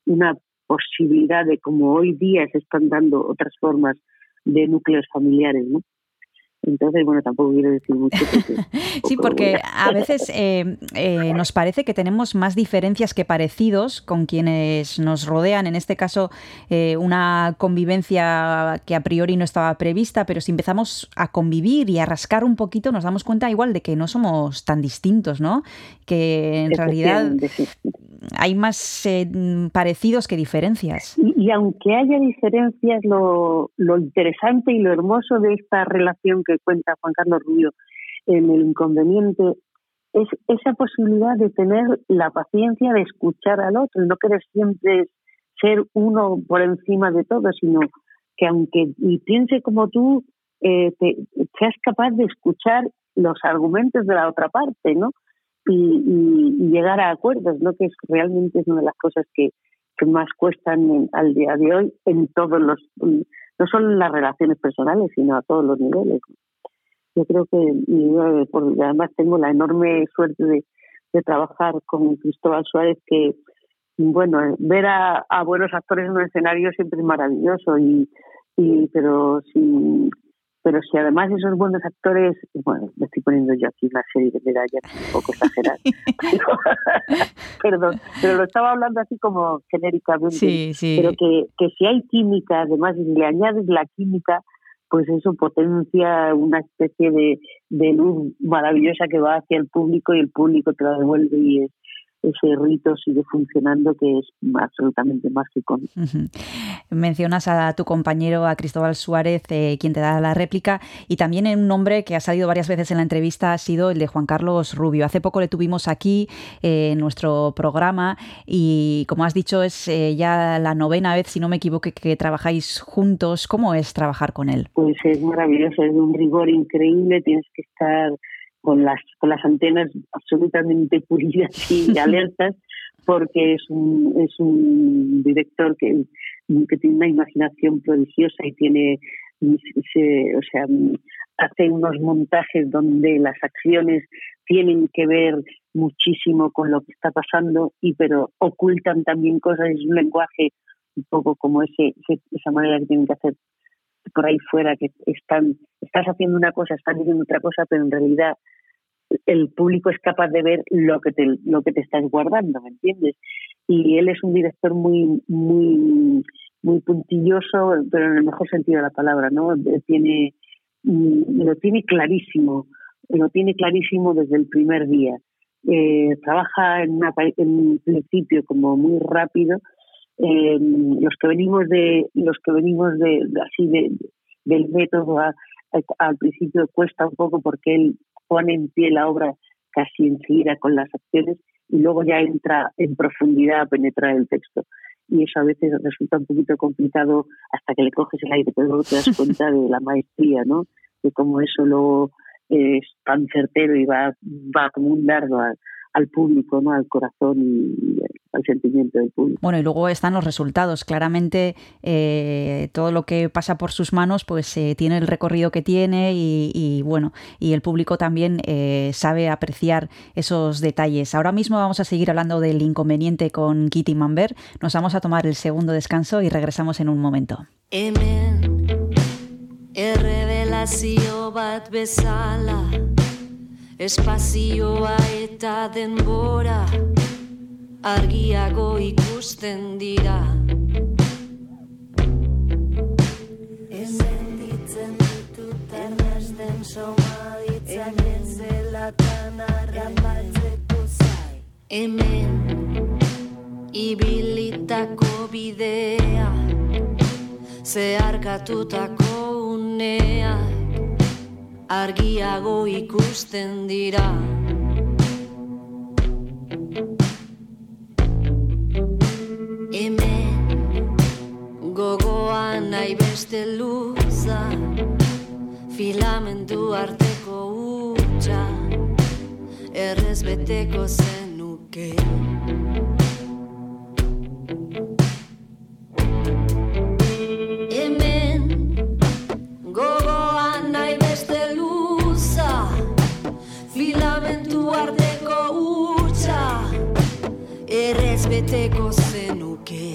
una posibilidad de como hoy día se están dando otras formas de núcleos familiares, ¿no? Entonces, bueno, tampoco quiero decir mucho. Porque Sí, porque a veces eh, eh, nos parece que tenemos más diferencias que parecidos con quienes nos rodean. En este caso, eh, una convivencia que a priori no estaba prevista, pero si empezamos a convivir y a rascar un poquito, nos damos cuenta igual de que no somos tan distintos, ¿no? Que en realidad sí. hay más eh, parecidos que diferencias. Y, y aunque haya diferencias, lo, lo interesante y lo hermoso de esta relación que cuenta Juan Carlos Rubio en El Inconveniente es esa posibilidad de tener la paciencia de escuchar al otro no querer siempre ser uno por encima de todo, sino que aunque piense como tú, eh, te- seas capaz de escuchar los argumentos de la otra parte, ¿no? Y, y- y llegar a acuerdos, ¿no? Que es realmente es una de las cosas que, que más cuestan en- al día de hoy en todos los, no solo en las relaciones personales, sino a todos los niveles. yo creo que además tengo la enorme suerte de, de trabajar con Cristóbal Suárez que bueno ver a, buenos actores en un escenario siempre es maravilloso y, y pero si pero si además esos buenos actores bueno me estoy poniendo yo aquí una serie de medallas un poco exagerar perdón pero lo estaba hablando así como genéricamente Sí, sí. pero que, que si hay química, además, y le añades la química, pues eso potencia una especie de, de luz maravillosa que va hacia el público y el público te la devuelve y es- ese rito sigue funcionando que es absolutamente mágico. Ujú. Mencionas a tu compañero, a Cristóbal Suárez, eh, quien te da la réplica, y también un nombre que ha salido varias veces en la entrevista ha sido el de Juan Carlos Rubio. Hace poco le tuvimos aquí eh, en nuestro programa y, como has dicho, es eh, ya la novena vez, si no me equivoco, que trabajáis juntos. ¿Cómo es trabajar con él? Pues es maravilloso, es de un rigor increíble, tienes que estar con las, con las antenas absolutamente pulidas y alertas, porque es un, es un director que, que tiene una imaginación prodigiosa y tiene, se- o sea, hace unos montajes donde las acciones tienen que ver muchísimo con lo que está pasando y pero ocultan también cosas, es un lenguaje un poco como ese, esa manera que tienen que hacer por ahí fuera que están estás haciendo una cosa están diciendo otra cosa pero en realidad el público es capaz de ver lo que te lo que te estás guardando me entiendes y él es un director muy muy muy puntilloso pero en el mejor sentido de la palabra no tiene mm, lo tiene clarísimo lo tiene clarísimo desde el primer día. Eh, trabaja en, una en un principio como muy rápido. Eh, los que venimos de los que venimos de, así de, del método a- al principio cuesta un poco porque él pone en pie la obra casi enseguida con las acciones y luego ya entra en profundidad a penetrar el texto. Y eso a veces resulta un poquito complicado hasta que le coges el aire pero luego te das cuenta de la maestría no de cómo eso luego es tan certero y va va como un dardo al, al público no al corazón y al sentimiento del público Bueno, y luego están los resultados. Claramente, eh, todo lo que pasa por sus manos, pues eh, tiene el recorrido que tiene y, y, bueno, y el público también eh, sabe apreciar esos detalles. Ahora mismo vamos a seguir hablando del inconveniente con Kitty Mamber. Nos vamos a tomar el segundo descanso y regresamos en un momento. Hemen errevelazio bat bezala Espazioa eta denbora argiago ikusten dira. Hemen ditzen ditut ernesten somaditzak ez zelatan arrapatzeko zai Hemen ibilitako bidea zeharkatutako uneak argiago ikusten dira. Hemen gogoan nahi beste luza filamentu arteko utxa errez beteko zenuke beteko zenuke.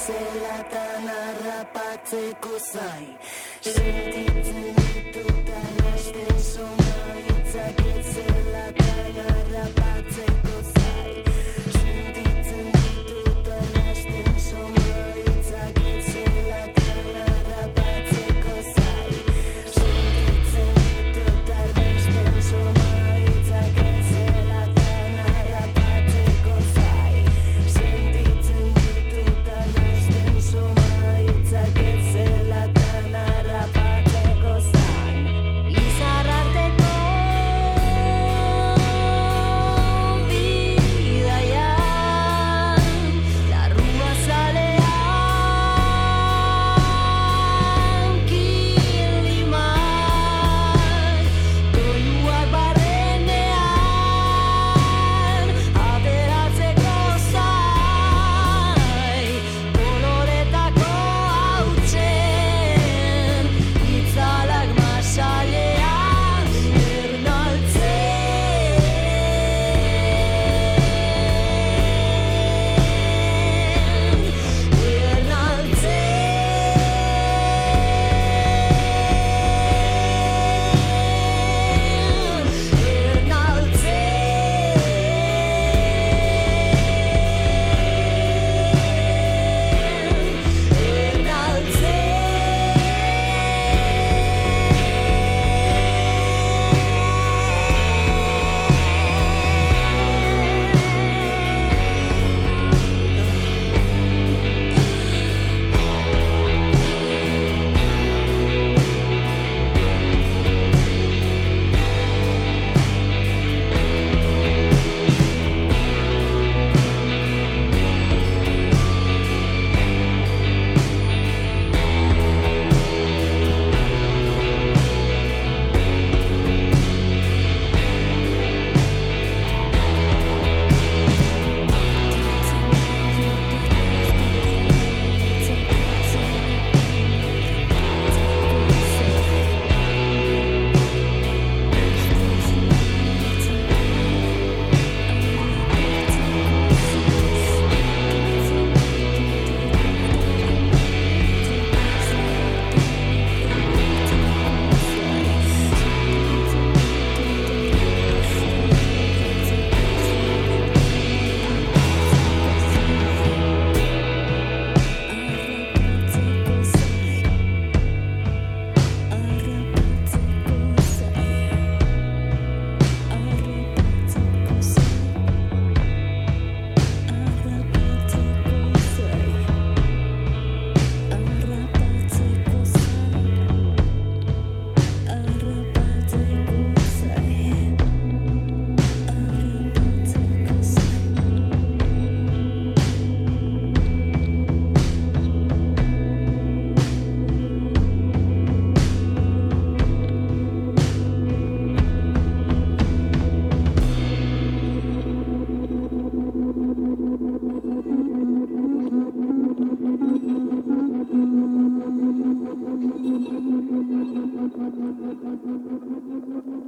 Zelatan harrapatzeko zai Sentitzen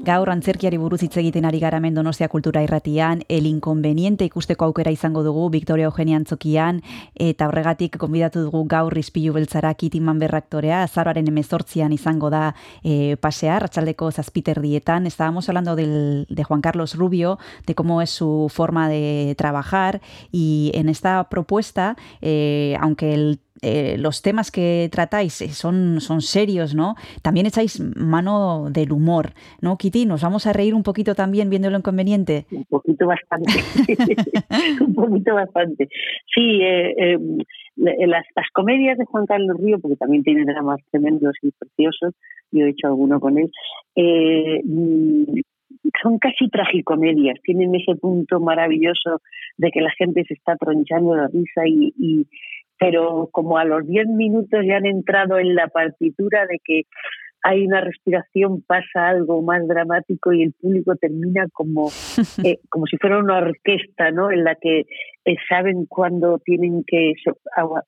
Gaur antzerkiari buruz hitz egiten ari gara hemen Donostia Kultura Irratian, El Inconveniente ikusteko aukera izango dugu Victoria Eugenia Antzokian eta horregatik konbidatu dugu gaur Izpilu Beltzara Kitiman berraktorea, azaroaren 18 izango da eh, pasea, ratxaldeko zazpiterdietan. Estábamos hablando del, de Juan Carlos Rubio, de cómo es su forma de trabajar y en esta propuesta, eh, aunque el eh, los temas que tratáis eh, son, son serios, ¿no? También echáis mano del humor, ¿no, Kitty? ¿Nos vamos a reír un poquito también viendo lo inconveniente? Un poquito bastante. un poquito bastante. Sí, eh, eh, las, las, comedias de Juan Carlos Río, porque también tiene dramas tremendos y preciosos, yo he hecho alguno con él, eh, son casi tragicomedias, tienen ese punto maravilloso de que la gente se está tronchando la risa y, y pero como a los 10 minutos ya han entrado en la partitura de que hay una respiración, pasa algo más dramático y el público termina como, eh, como si fuera una orquesta, ¿no? En la que eh, saben cuándo tienen que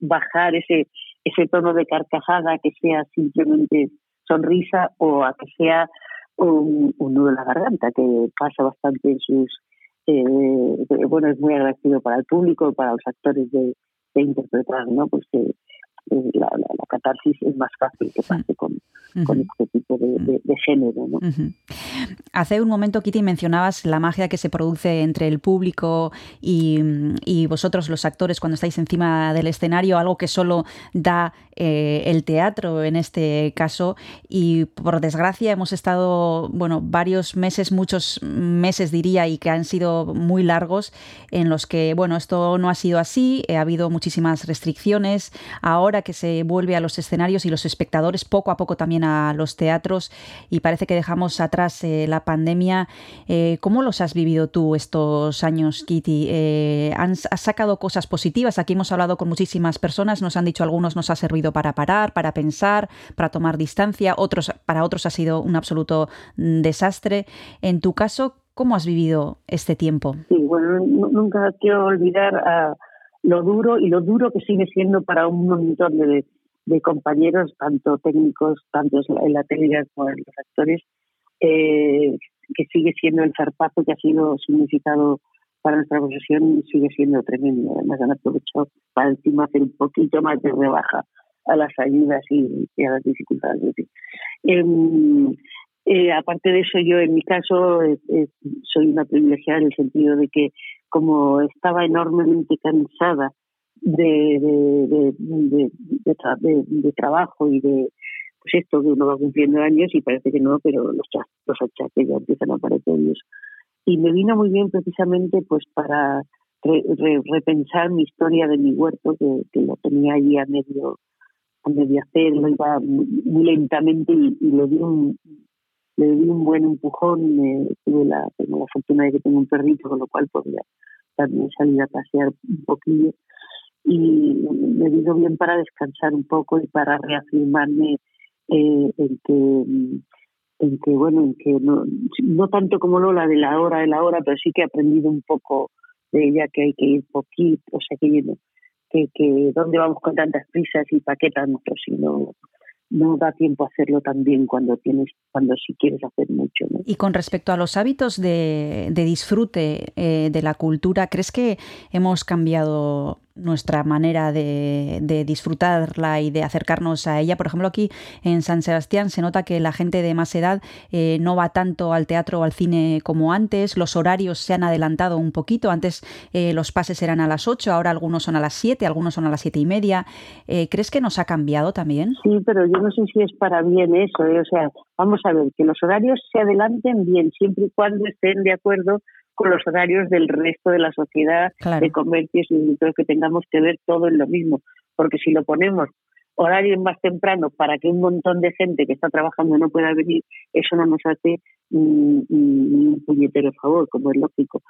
bajar ese, ese tono de carcajada, que sea simplemente sonrisa o a que sea un, un nudo en la garganta, que pasa bastante en sus... Eh, bueno, es muy agradecido para el público, para los actores de, de interpretar, ¿no? Pues que eh, la, la, la, catarsis es más fácil que pase con, uh -huh. con este tipo de, de, de género. ¿no? Uh -huh. Hace un momento, Kitty, mencionabas la magia que se produce entre el público y, y, vosotros, los actores, cuando estáis encima del escenario, algo que solo da eh, el teatro en este caso. Y por desgracia hemos estado, bueno, varios meses, muchos meses diría, y que han sido muy largos, en los que, bueno, esto no ha sido así, ha habido muchísimas restricciones. Ahora que se vuelve a los escenarios y los espectadores poco a poco también a los teatros y parece que dejamos atrás eh, la pandemia. Eh, ¿Cómo los has vivido tú estos años, Kitty? Eh, ¿has, ¿Has sacado cosas positivas? Aquí hemos hablado con muchísimas personas, nos han dicho algunos nos ha servido para parar, para pensar, para tomar distancia, otros para otros ha sido un absoluto mm, desastre. En tu caso, ¿cómo has vivido este tiempo? Sí, bueno, nunca quiero olvidar a lo duro y lo duro que sigue siendo para un montón de, de compañeros, tanto técnicos, tanto en la técnica como en los actores, eh, que sigue siendo el zarpazo que ha sido significado para nuestra profesión, sigue siendo tremendo. Además, han aprovechado para encima hacer un poquito más de rebaja a las ayudas y, a las dificultades. Eh, eh, aparte de eso, yo en mi caso soy una privilegiada en el sentido de que como estaba enormemente cansada de, de, trabajo y de pues esto que uno va cumpliendo años y parece que no, pero los, los achaques ya empiezan a aparecer y, me vino muy bien precisamente pues para re, re, repensar mi historia de mi huerto que, que lo tenía ahí a medio a medio hacer, lo iba muy, muy lentamente y, y le di un le di un buen empujón, eh, tuve la, tengo la fortuna de que tengo un perrito, con lo cual podía también salir a pasear un poquillo. Y me vino bien para descansar un poco y para reafirmarme eh, en que en que bueno en que no, no tanto como Lola de la hora de la hora pero sí que he aprendido un poco de ella que hay que ir poquito o sea que que, que dónde vamos con tantas prisas y para qué tanto no no da tiempo a hacerlo también cuando tienes cuando sí quieres hacer mucho ¿no? y con respecto a los hábitos de, de disfrute eh, de la cultura crees que hemos cambiado nuestra manera de, de, disfrutarla y de acercarnos a ella. Por ejemplo, aquí en San Sebastián se nota que la gente de más edad eh, no va tanto al teatro o al cine como antes. Los horarios se han adelantado un poquito. Antes eh, los pases eran a las 8, ahora algunos son a las 7, algunos son a las siete y media. Eh, ¿Crees que nos ha cambiado también? Sí, pero yo no sé si es para bien eso. ¿eh? O sea, vamos a ver, que los horarios se adelanten bien, siempre y cuando estén de acuerdo con los horarios del resto de la sociedad, claro. de comercios y que tengamos que ver todo en lo mismo, porque si lo ponemos horarios más temprano para que un montón de gente que está trabajando no pueda venir, eso no nos hace ni un puñetero favor, como es lógico.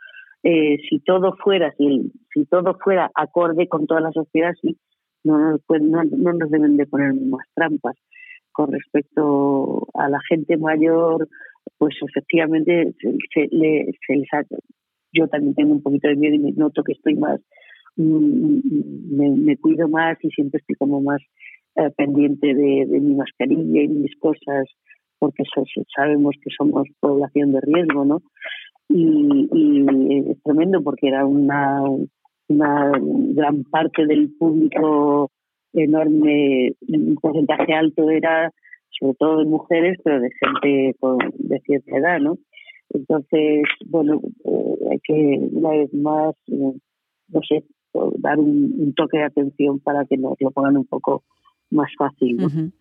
Eh, si todo fuera, si, si todo fuera acorde con toda la sociedad, sí, no, no, no, no nos deben de poner más trampas con respecto a la gente mayor, pues efectivamente se, le, se yo también tengo un poquito de miedo y me noto que estoy más, mmm, me, me, cuido más y siempre estoy como más eh, pendiente de, mi mascarilla y mis cosas porque sabemos que somos población de riesgo, ¿no? Y, y es tremendo porque era una, una gran parte del público enorme, un porcentaje alto era sobre todo de mujeres, pero de gente de cierta edad, ¿no? Entonces, bueno, eh, hay que una vez más, eh, no sé, dar un, toque de atención para que nos lo pongan un poco más fácil. ¿no? Ujú.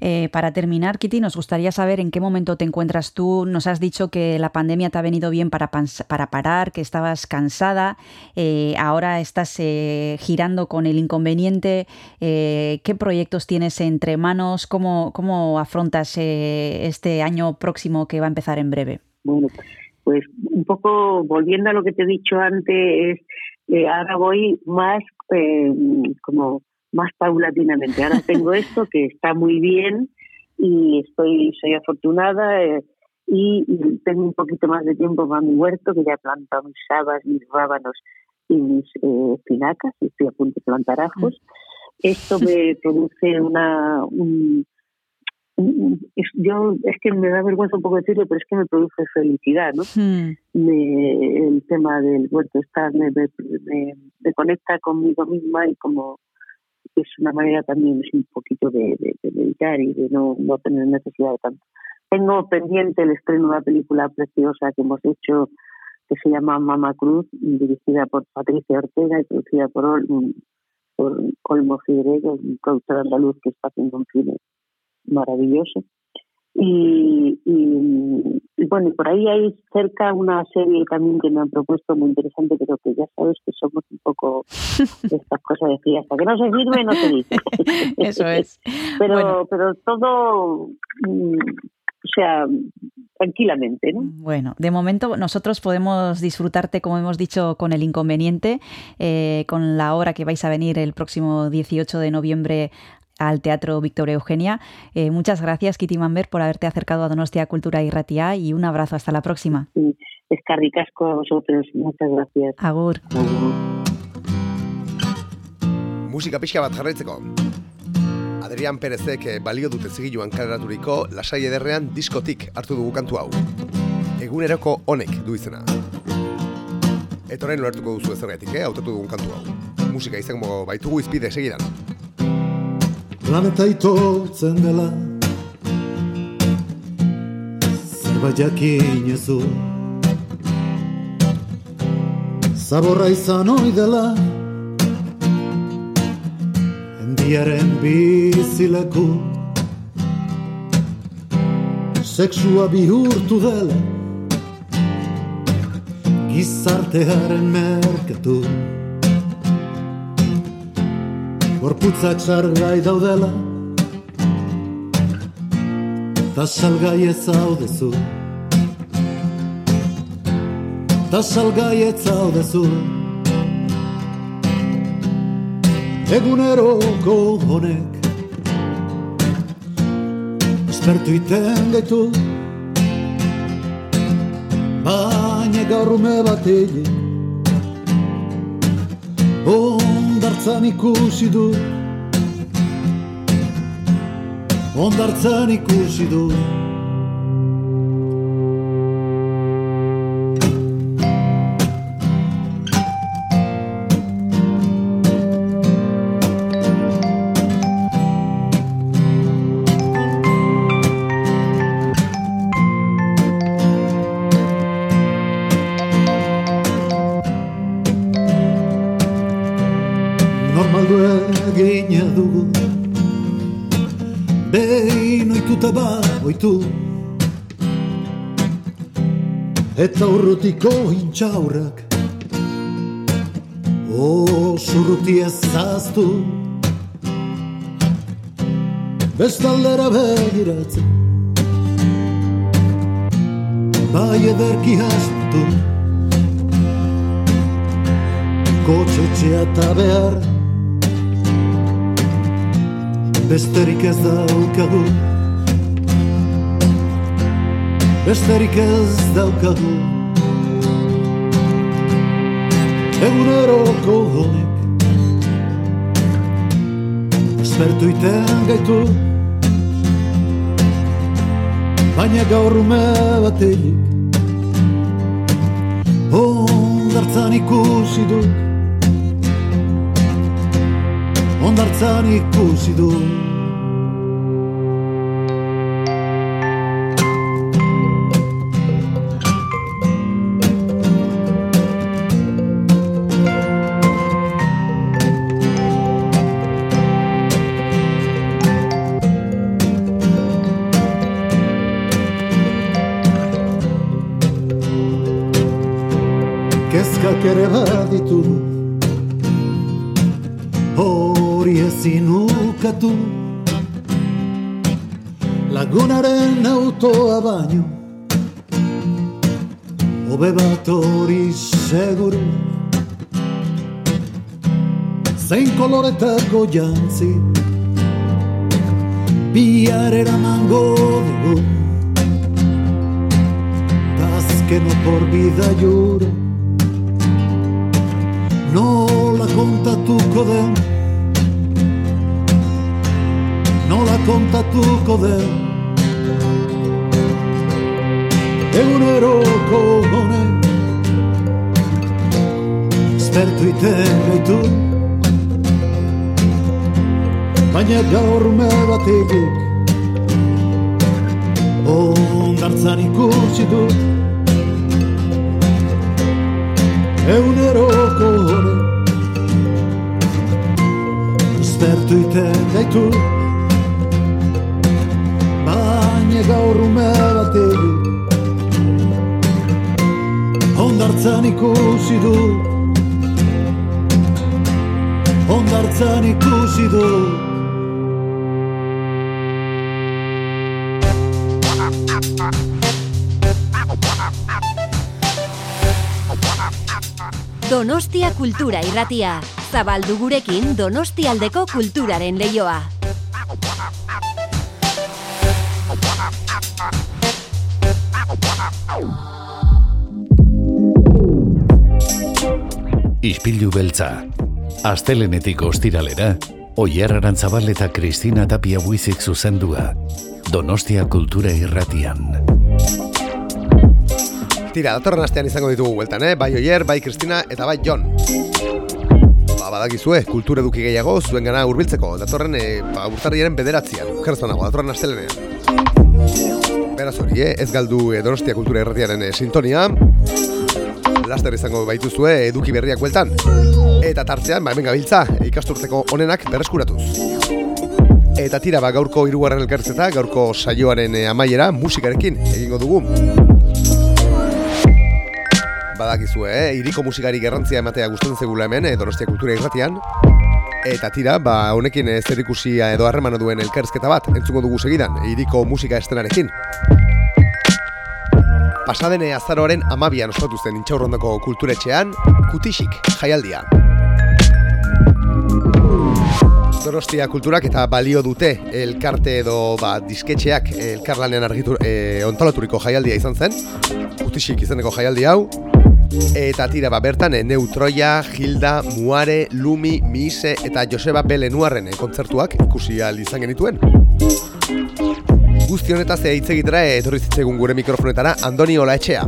Eh, para terminar, Kitty, nos gustaría saber en qué momento te encuentras tú. Nos has dicho que la pandemia te ha venido bien para, para parar, que estabas cansada, eh, ahora estás eh, girando con el inconveniente. Eh, ¿Qué proyectos tienes entre manos? ¿Cómo, cómo afrontas eh, este año próximo que va a empezar en breve? Bueno, pues un poco volviendo a lo que te he dicho antes, ahora voy más como más paulatinamente. Ahora tengo esto que está muy bien y estoy soy afortunada eh, y, y tengo un poquito más de tiempo para mi huerto que ya he plantado mis habas, mis rábanos y mis eh, espinacas y estoy a punto de plantar ajos. Esto me produce una un, yo es que me da vergüenza un poco decirlo, pero es que me produce felicidad, ¿no? Me- el tema del huerto estar me, me- me conecta conmigo misma y como es una manera también un poquito de, de, de meditar y de no, no tener necesidad de tanto. Tengo pendiente el estreno de una película preciosa que hemos hecho que se llama Mama Cruz, dirigida por Patricia Ortega y producida por, Ol- por Olmo Figueredo, un productor andaluz que está haciendo un cine maravilloso. Y, y, y bueno, y por ahí hay cerca una serie también que me han propuesto muy interesante, pero que ya sabes que somos un poco de estas cosas de que hasta que no se firme no se dice. Eso es. Pero, Bueno. pero todo, mm, o sea, tranquilamente, ¿no? Bueno, de momento nosotros podemos disfrutarte, como hemos dicho, con el inconveniente, eh, con la obra que vais a venir el próximo 18 de noviembre al Teatro Victoria Eugenia. Eh, muchas gracias, Kitty Mamber, por haberte acercado a Donostia Cultura y Ratia y un abrazo. Hasta la próxima. Y escarricasco a vosotros. Muchas gracias. Agur. Musika pixka bat jarraitzeko. Adrian Perezek eh, balio dute zigiluan kaleraturiko lasai ederrean diskotik hartu dugu kantu hau. Eguneroko honek du izena. Eta orain ulertuko duzu ezergatik, eh, hautatu dugun kantu hau. Musika izango baitugu izpide segidan. Planeta itotzen dela. Zerbait jakin ezu Zaborra izan ohi dela. Endiaren bizileku. Sexua bihurtu dela. Gizartearen merketu Gorputzak sargai daudela Ta salgai ez zaudezu. Ta salgai ez zaudezu. Eguneroko honek Espertu iten gaitu. Baina gaur bat egin Ondartzan ikusi du. Ondartzan ikusi du urrutiko intxaurrak. Osurruti ez zaztu Bestaldera begiratzen. Bai ederki hastu Kotxetxea eta behar. Besterik ez daukagu. Besterik ez daukagu Eguneroko honek Espertu iten gaitu. Baina gaur ume batelik Ondartzan ikusi duk Ondartzan ikusi duk ukatu Lagunaren autoa baino. Hobe bat hori seguru. Zein koloretako jantzi Bihar eramango dugu. Azkeno por vida juro nola kontatuko den nola kontatuko den. Eguneroko honek espertu iten gaitu. Baina gaur me batetik ondartzan ikusi dut. Eguneroko hore Espertu iten gaitu Baina gaur ume bategi Ondartzan ikusi du Ondartzan ikusi du Donostia Kultura Irratia. Zabaldu gurekin Donostialdeko kulturaren leioa. Ispilu beltza. Astelenetik ostiralera, Oier Arantzabal eta Kristina Tapia buizik zuzendua. Donostia Kultura Irratian. Tira, datorren astean izango ditugu bueltan, eh? Bai Oier, bai Kristina eta bai Jon. Ba, badakizue, kultur eduki gehiago zuen gana urbiltzeko. Datorren, e, ba, urtarriaren bederatzean. Kerzan nago, datorren astelenean. Beraz hori, eh? Ez galdu e, Donostia Kultura Irratiaren e, sintonia. Laster izango baituzue eduki berriak bueltan. Eta tartzean, ba, hemen gabiltza, ikasturteko onenak berreskuratuz. Eta tira, ba, gaurko hirugarren elkartzeta, gaurko saioaren e, amaiera musikarekin egingo dugu. Badakizue, eh? iriko musikari garrantzia ematea gustatzen zegula hemen, eh, Donostia Kultura Irratian. Eta tira, ba, honekin eh, zer ikusia edo harremana duen elkarrizketa bat, entzungo dugu segidan, iriko musika estenarekin. Pasadene azaroaren amabian ospatu zen intxaurrondoko kulturetxean, kutisik jaialdia. Donostia kulturak eta balio dute elkarte edo ba, disketxeak elkarlanean argitur, e, ontalaturiko jaialdia izan zen, kutisik izeneko jaialdi hau, Eta tira ba bertan e, Neutroia, Hilda, Muare, Lumi, Mise eta Joseba Belenuarren e, kontzertuak ikusi ahal izan genituen. Guzti honetaz hitz egitera etorri zitzaigun gure mikrofonetara Andoni Olaetxea.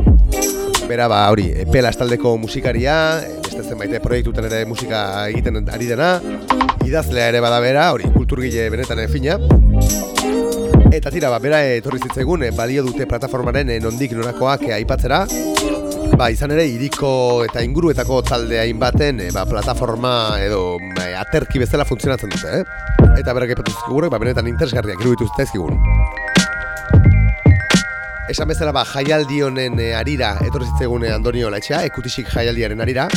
Bera ba hori, pela estaldeko musikaria, beste zenbait proiektutan ere musika egiten ari dena, idazlea ere bada bera, hori kulturgile benetan fina. Eta tira, ba, bera etorri zitzaigun, e, balio dute plataformaren e, nondik norakoak e, aipatzera, Ba, izan ere, iriko eta inguruetako talde hainbaten ba, plataforma edo aterki bezala funtzionatzen dute, eh? Eta berak epatu zizkigurek, ba, benetan interesgarriak iruditu zizkigun. Esan bezala, ba, jaialdi honen e, arira, etorri zitzaigun Andonio Laetxea, ekutisik jaialdiaren arira,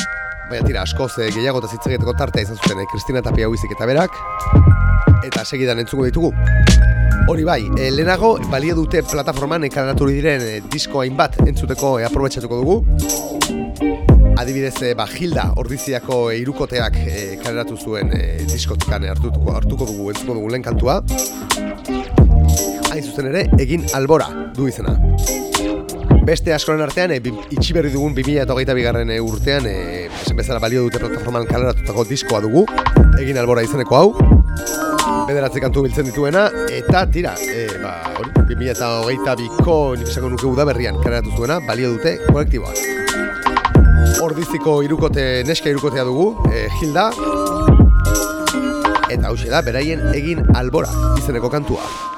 baina tira, askoz e, gehiago eta zitzageteko tartea izan zuten e, Kristina Tapia Huizik eta berak, eta segidan entzuko ditugu. Hori bai, e, lehenago balio dute plataforman ekalaratu diren e, disko hainbat entzuteko e, aprobetxatuko dugu. Adibidez, e, ba, Hilda ordiziako e, irukoteak e, kaleratu zuen e, diskotikan hartuko, hartuko dugu, entzuko dugu lehen kantua. Hain zuzen ere, egin albora du izena. Beste askoren artean, e, itxi dugun 2008 bigarren e, urtean, e, esan bezala balio dute plataforman kaleratutako diskoa dugu, egin albora izeneko hau. Bederatzi kantu biltzen dituena, eta tira, e, ba, hori, 2008 biko, nik esango nuke udaberrian kareratu zuena, balio dute kolektiboa. Ordiziko irukote, neska irukotea dugu, e, Hilda, eta hause da, beraien egin albora, izeneko kantua.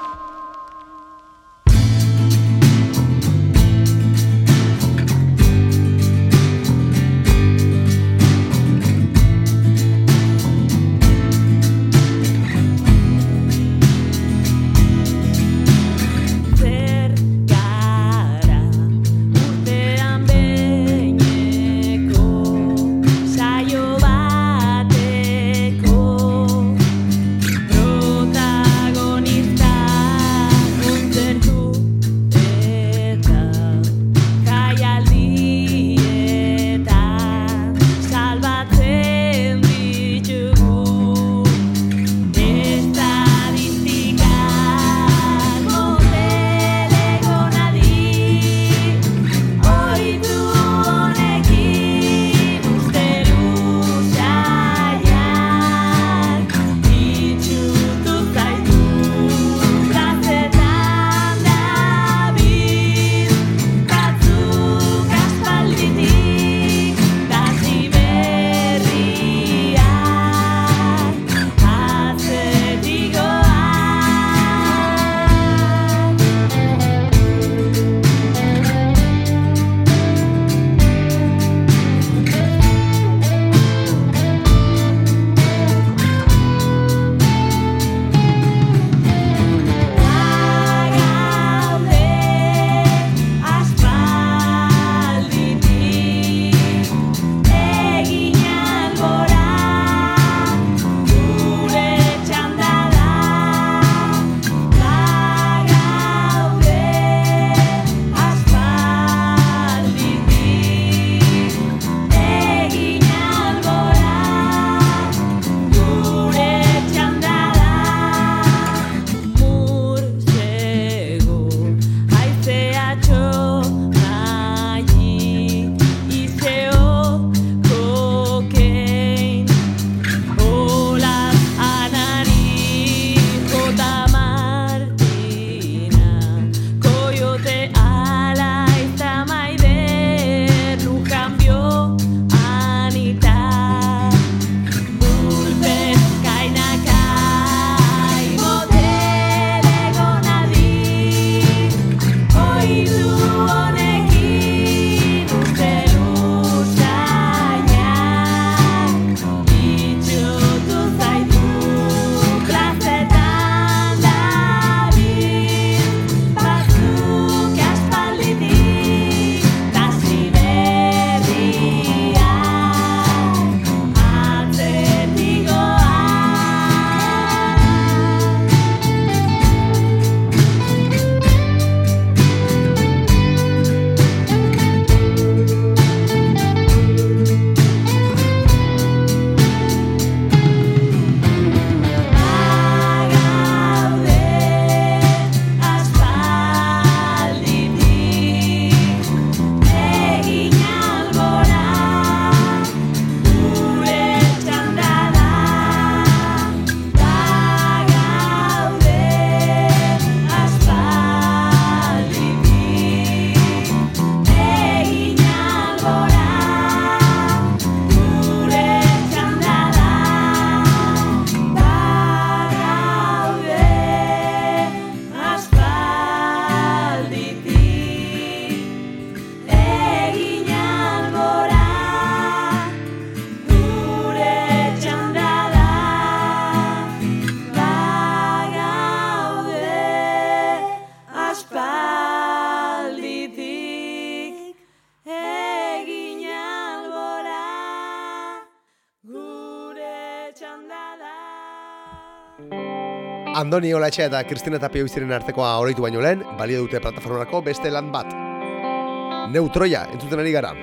Andoni Olatxe eta Kristina Tapia biziren artekoa oroitu baino lehen, balio dute plataformarako beste lan bat. Neutroia, entzuten ari gara.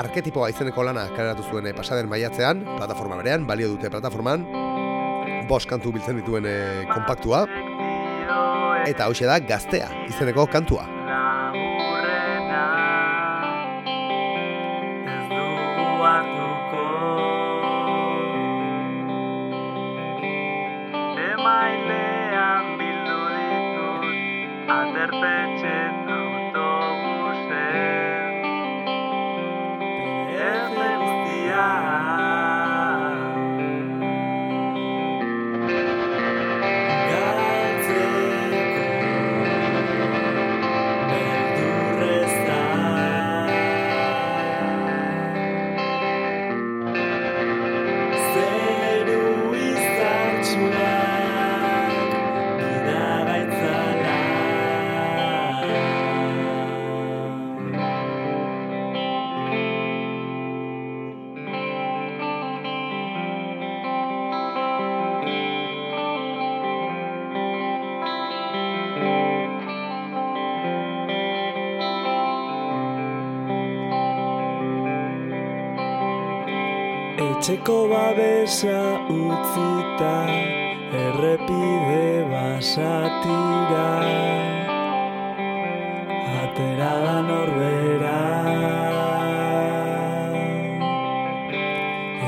Arketipoa izeneko lana kaleratu zuen eh, pasaden maiatzean, plataforma berean, balio dute plataforman, bost kantu biltzen dituen eh, kompaktua, eta hauxe da gaztea izeneko kantua. Etxeko babesa utzita errepide basatira. Atera da norbera.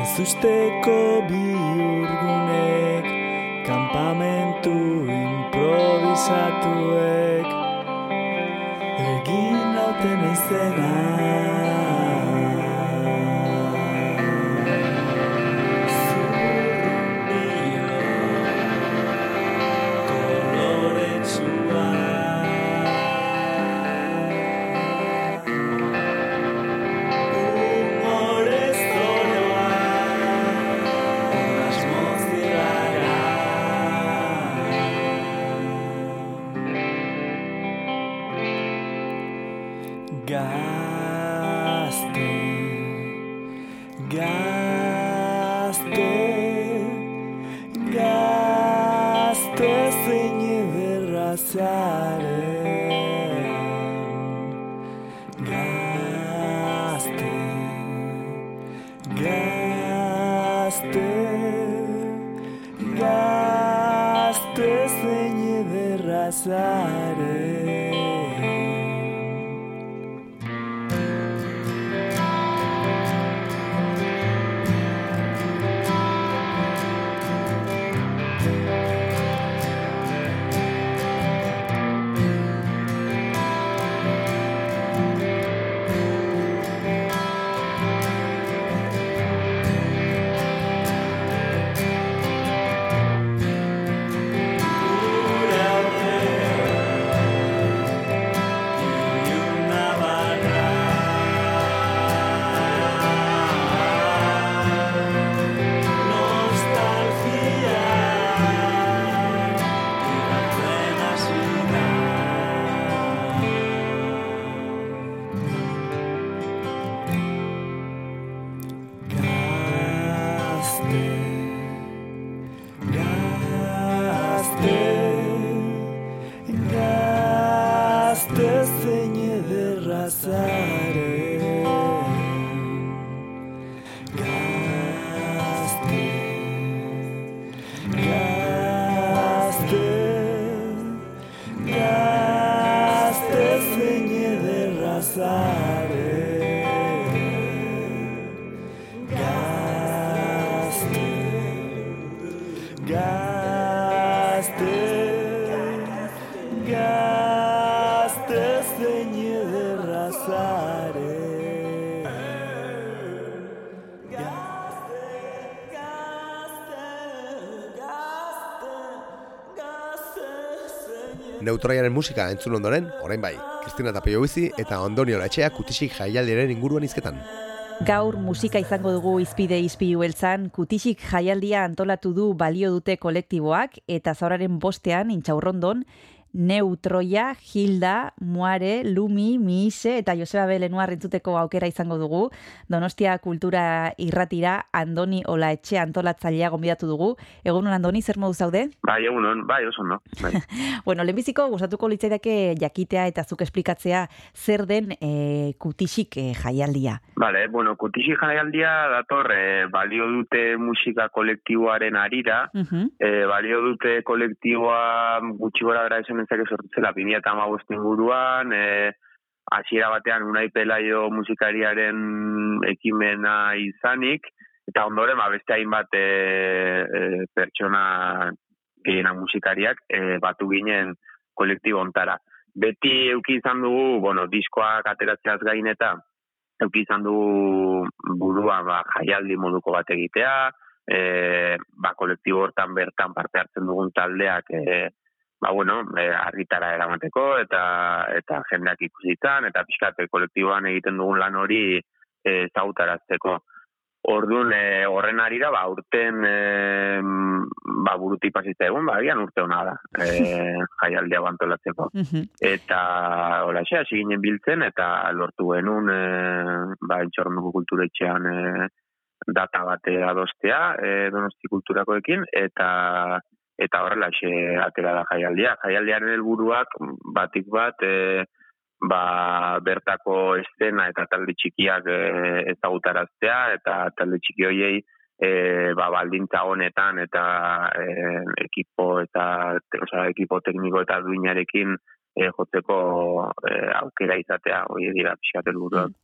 Ez usteko biurgunek Kampamentu improvisatuek. Egin nauten izena Neutroiaren musika entzun ondoren, orain bai, Kristina Tapio bizi eta Ondonio Latxea kutisik jaialdiaren inguruan izketan. Gaur musika izango dugu izpide izpilu beltzan, kutisik jaialdia antolatu du balio dute kolektiboak, eta zauraren bostean, intxaurrondon, Neutroia, Hilda, Muare, Lumi, Miise eta Joseba Belenuar entzuteko aukera izango dugu. Donostia Kultura Irratira Andoni Olaetxe antolatzailea gonbidatu dugu. Egunon Andoni, zer modu zaude? Bai, egunon, bai, oso no. Bai. Bueno, lehenbiziko gustatuko litzaidake jakitea eta zuk esplikatzea zer den e, kutisik e, jaialdia. Vale, bueno, kutixi jaialdia dator eh, balio dute musika kolektiboaren arira, Mhm. eh, balio dute kolektiboa gutxi gora gara esan ezake sortu zela 2008 inguruan, eh, hasiera batean Unai Pelaio musikariaren ekimena izanik, eta ondoren ba, beste hainbat eh, eh, pertsona gehiena musikariak e, batu ginen kolektibo ontara. Beti euki izan dugu, bueno, diskoak ateratzeaz gain eta euki izan dugu burua ba, jaialdi moduko bat egitea, e, ba, kolektibo hortan bertan parte hartzen dugun taldeak e, ba, bueno, e, argitara eramateko eta eta jendeak ikusitan eta pixkat kolektiboan egiten dugun lan hori e, zautarazteko. Orduan, e, horren arira, ba, urten e, ba, buruti pasitza egun, ba, agian urte hona da, e, jaialdia bantolatzeko. Eta, hola, xe, hasi ginen biltzen, eta lortu genuen, e, ba, intxornuko kulturetxean e, data bate adostea, e, donosti kulturakoekin, eta eta horrela xe atera da jaialdia. Jaialdiaren helburuak batik bat, e, ba, bertako estena eta talde txikiak e, ezagutaraztea, eta talde txiki hoiei e, ba, baldintza honetan eta e, ekipo eta osea, ekipo tekniko eta duinarekin e, jotzeko e, aukera izatea, hori dira pixkat helburuak.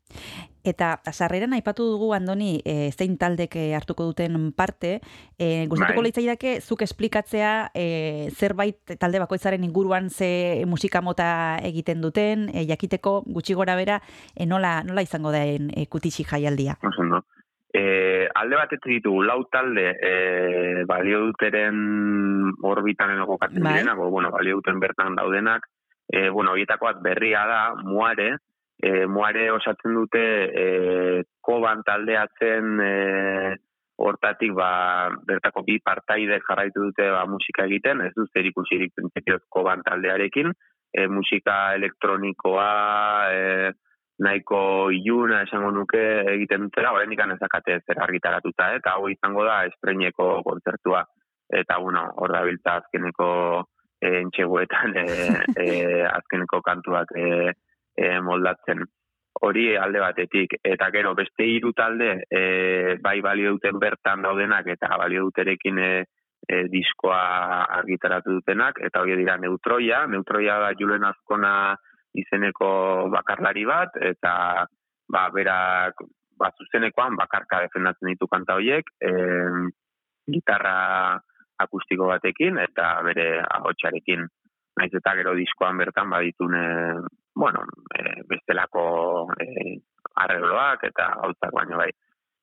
Eta sarreran aipatu dugu Andoni e, zein taldek eh, hartuko duten parte, e, gustatuko Bai. litzaidake zuk esplikatzea e, zerbait talde bakoitzaren inguruan ze musika mota egiten duten, e, jakiteko gutxi gora bera e, nola, nola izango den e, kutixi jaialdia. Oso ondo. E, alde batetik ditugu lau talde e, balio duteren orbitan edo kokatzen Bai. direnak, bueno, balio duten bertan daudenak, e, bueno, horietako bat berria da, muare, e, muare osatzen dute e, koban taldeatzen e, hortatik ba, bertako bi partaide jarraitu dute ba, musika egiten, ez du zer ikusirik printzipioz koban taldearekin, e, musika elektronikoa, e, nahiko iluna esango nuke egiten dutela, oraindik ez dakate zer argitaratuta, eh? eta hau izango da estreineko kontzertua. Eta, bueno, hor da biltza azkeneko e, entxeguetan e, e, azkeneko kantuak e, e, moldatzen. Hori alde batetik. Eta gero, beste hiru talde e, bai balio duten bertan daudenak eta balio duterekin e, e, diskoa argitaratu dutenak, eta hori dira Neutroia. Neutroia da Julen Azkona izeneko bakarlari bat, eta ba, berak ba, zuzenekoan bakarka defendatzen ditu kanta horiek, e, gitarra akustiko batekin eta bere ahotsarekin. Naiz eta gero diskoan bertan baditune, bueno, e, bestelako e, arregloak eta hautzak baino bai.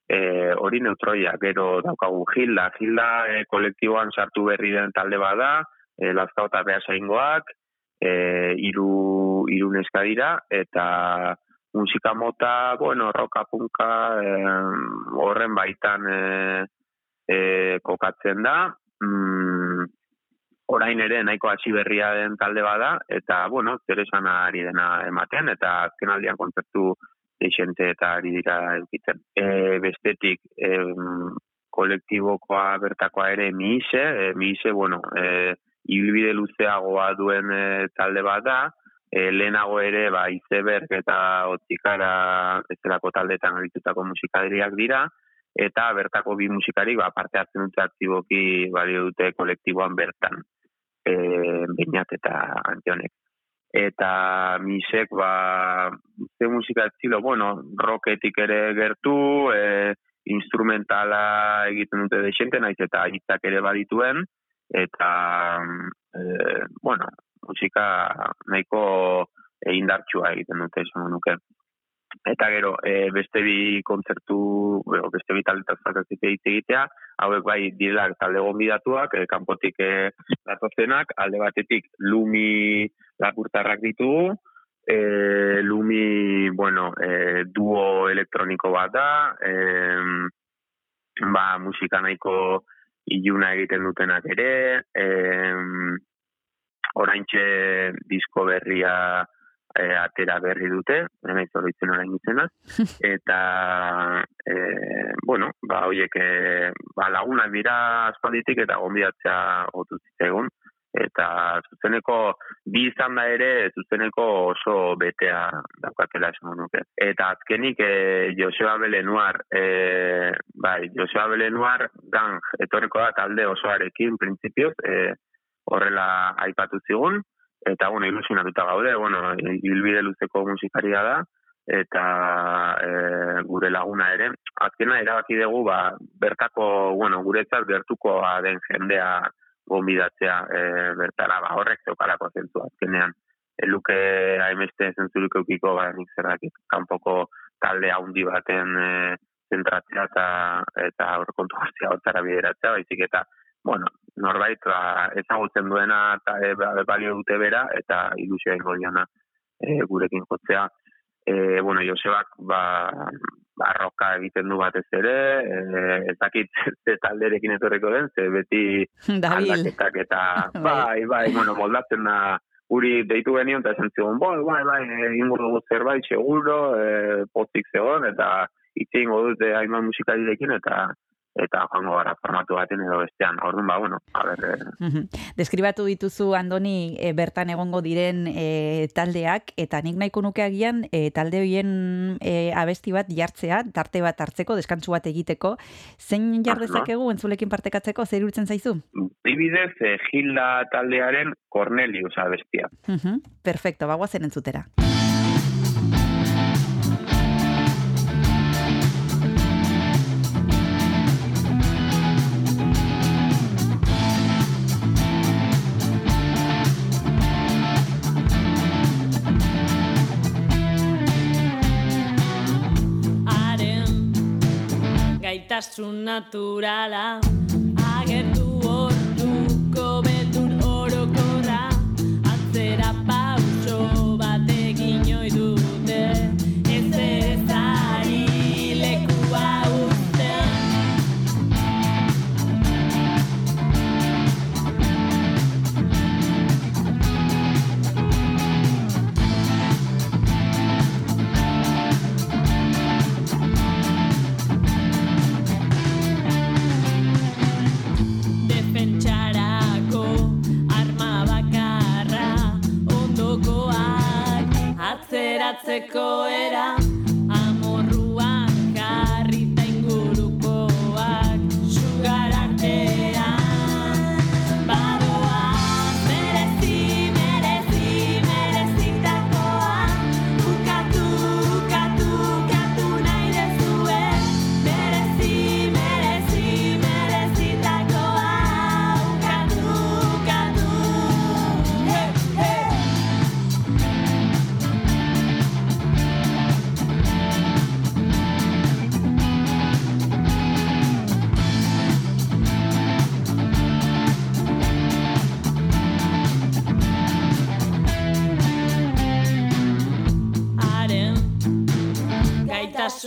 E, hori neutroia, gero daukagu Gilda. Gilda e, kolektiboan sartu berri den talde bada, e, Lazkao eta Beasaingoak, e, iru, iru dira, eta musika mota, bueno, roka punka, e, horren baitan e, e, kokatzen da, mm, orain ere nahiko hasi berria den talde bada, eta, bueno, zer esan ari dena ematen, eta azken aldian kontzertu deixente eta ari dira eukitzen. E, bestetik, em, kolektibokoa bertakoa ere Miise, e, Miise, bueno, e, ibilbide luzeagoa duen e, talde bat da, e, lehenago ere ba, izeberg eta otzikara bezalako taldetan aritutako musikaderiak dira, eta bertako bi musikari ba, parte hartzen dute aktiboki balio dute kolektiboan bertan, e, Beñat eta Antionek. Eta misek, ba, ze musika estilo, bueno, rocketik ere gertu, e, instrumentala egiten dute desente, naiz eta hitzak ere badituen, eta, e, bueno, musika nahiko indartsua egiten dute, esan nuke. Eta gero, e, beste bi kontzertu, bueno, beste bi taldetak faltazik hitz egitea, hauek bai direla talde gonbidatuak, e, kanpotik e, datozenak, alde batetik Lumi lapurtarrak ditugu, e, Lumi, bueno, e, duo elektroniko bat da, e, ba, musika nahiko iluna egiten dutenak ere, e, oraintxe disko berria e, atera berri dute, nena izoroitzen orain izena, eta, e, bueno, ba, hoiek, e, ba, lagunak dira aspalditik eta gonbidatzea gotu zitzegun, eta zuzeneko bi izan da ere zuzeneko oso betea daukatela esan nuke. Eta azkenik e, Joseba Belenuar, e, bai, Joseba Belenuar gang etorreko da talde osoarekin printzipioz, e, horrela aipatu zigun, eta bueno, ilusionatuta gaude, bueno, ibilbide luzeko musikaria da, eta e, gure laguna ere. Azkena erabaki dugu, ba, bertako, bueno, guretzat gertuko den jendea gombidatzea e, bertara, ba, horrek zeukalako zentzu azkenean. Eluke hainbeste zentzurik eukiko, ba, nik zer dakit, kanpoko talde handi baten e, zentratzea eta eta aurrekontu guztia bideratzea, baizik eta, bueno, norbait ba, ezagutzen duena eta e, ba, balio dute bera eta ilusioa ingo diona e, gurekin jotzea. E, bueno, Josebak ba, barroka egiten du batez ere, e, ez dakit ze talderekin etorriko den, ze beti aldaketak eta bai, bai, bueno, moldatzen da guri deitu genion eta esan zigun, bai, bai, bai, egingo dugu zerbait, seguro, e, pozik zegoen, eta itxe ingo dute hainbat musikarirekin, eta eta joango gara formatu baten edo bestean. Orduan, ba, bueno, a ber, eh, Mhm. Deskribatu dituzu Andoni e, bertan egongo diren e, taldeak eta nik nahiko nuke agian e, talde horien e, abesti bat jartzea, tarte bat hartzeko, deskantsu bat egiteko. Zein jar Ah, dezakegu entzulekin partekatzeko zer iruditzen zaizu? Dibidez, eh, Gilda taldearen Cornelius abestia. Mhm. Perfecto, bagoazen entzutera. Gaitasun naturala. Agertu atzeratzeko era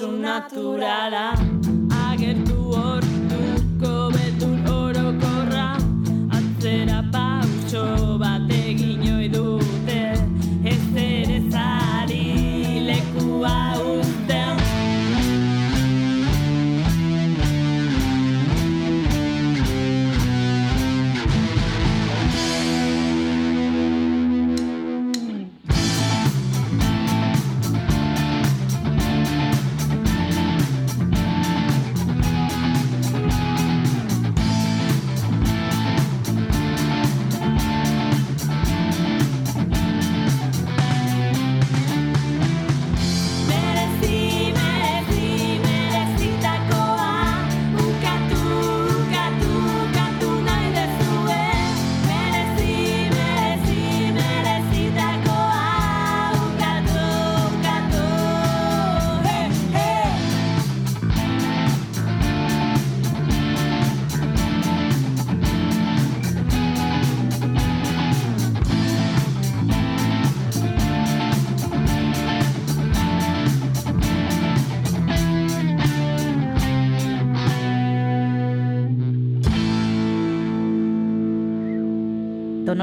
su naturala.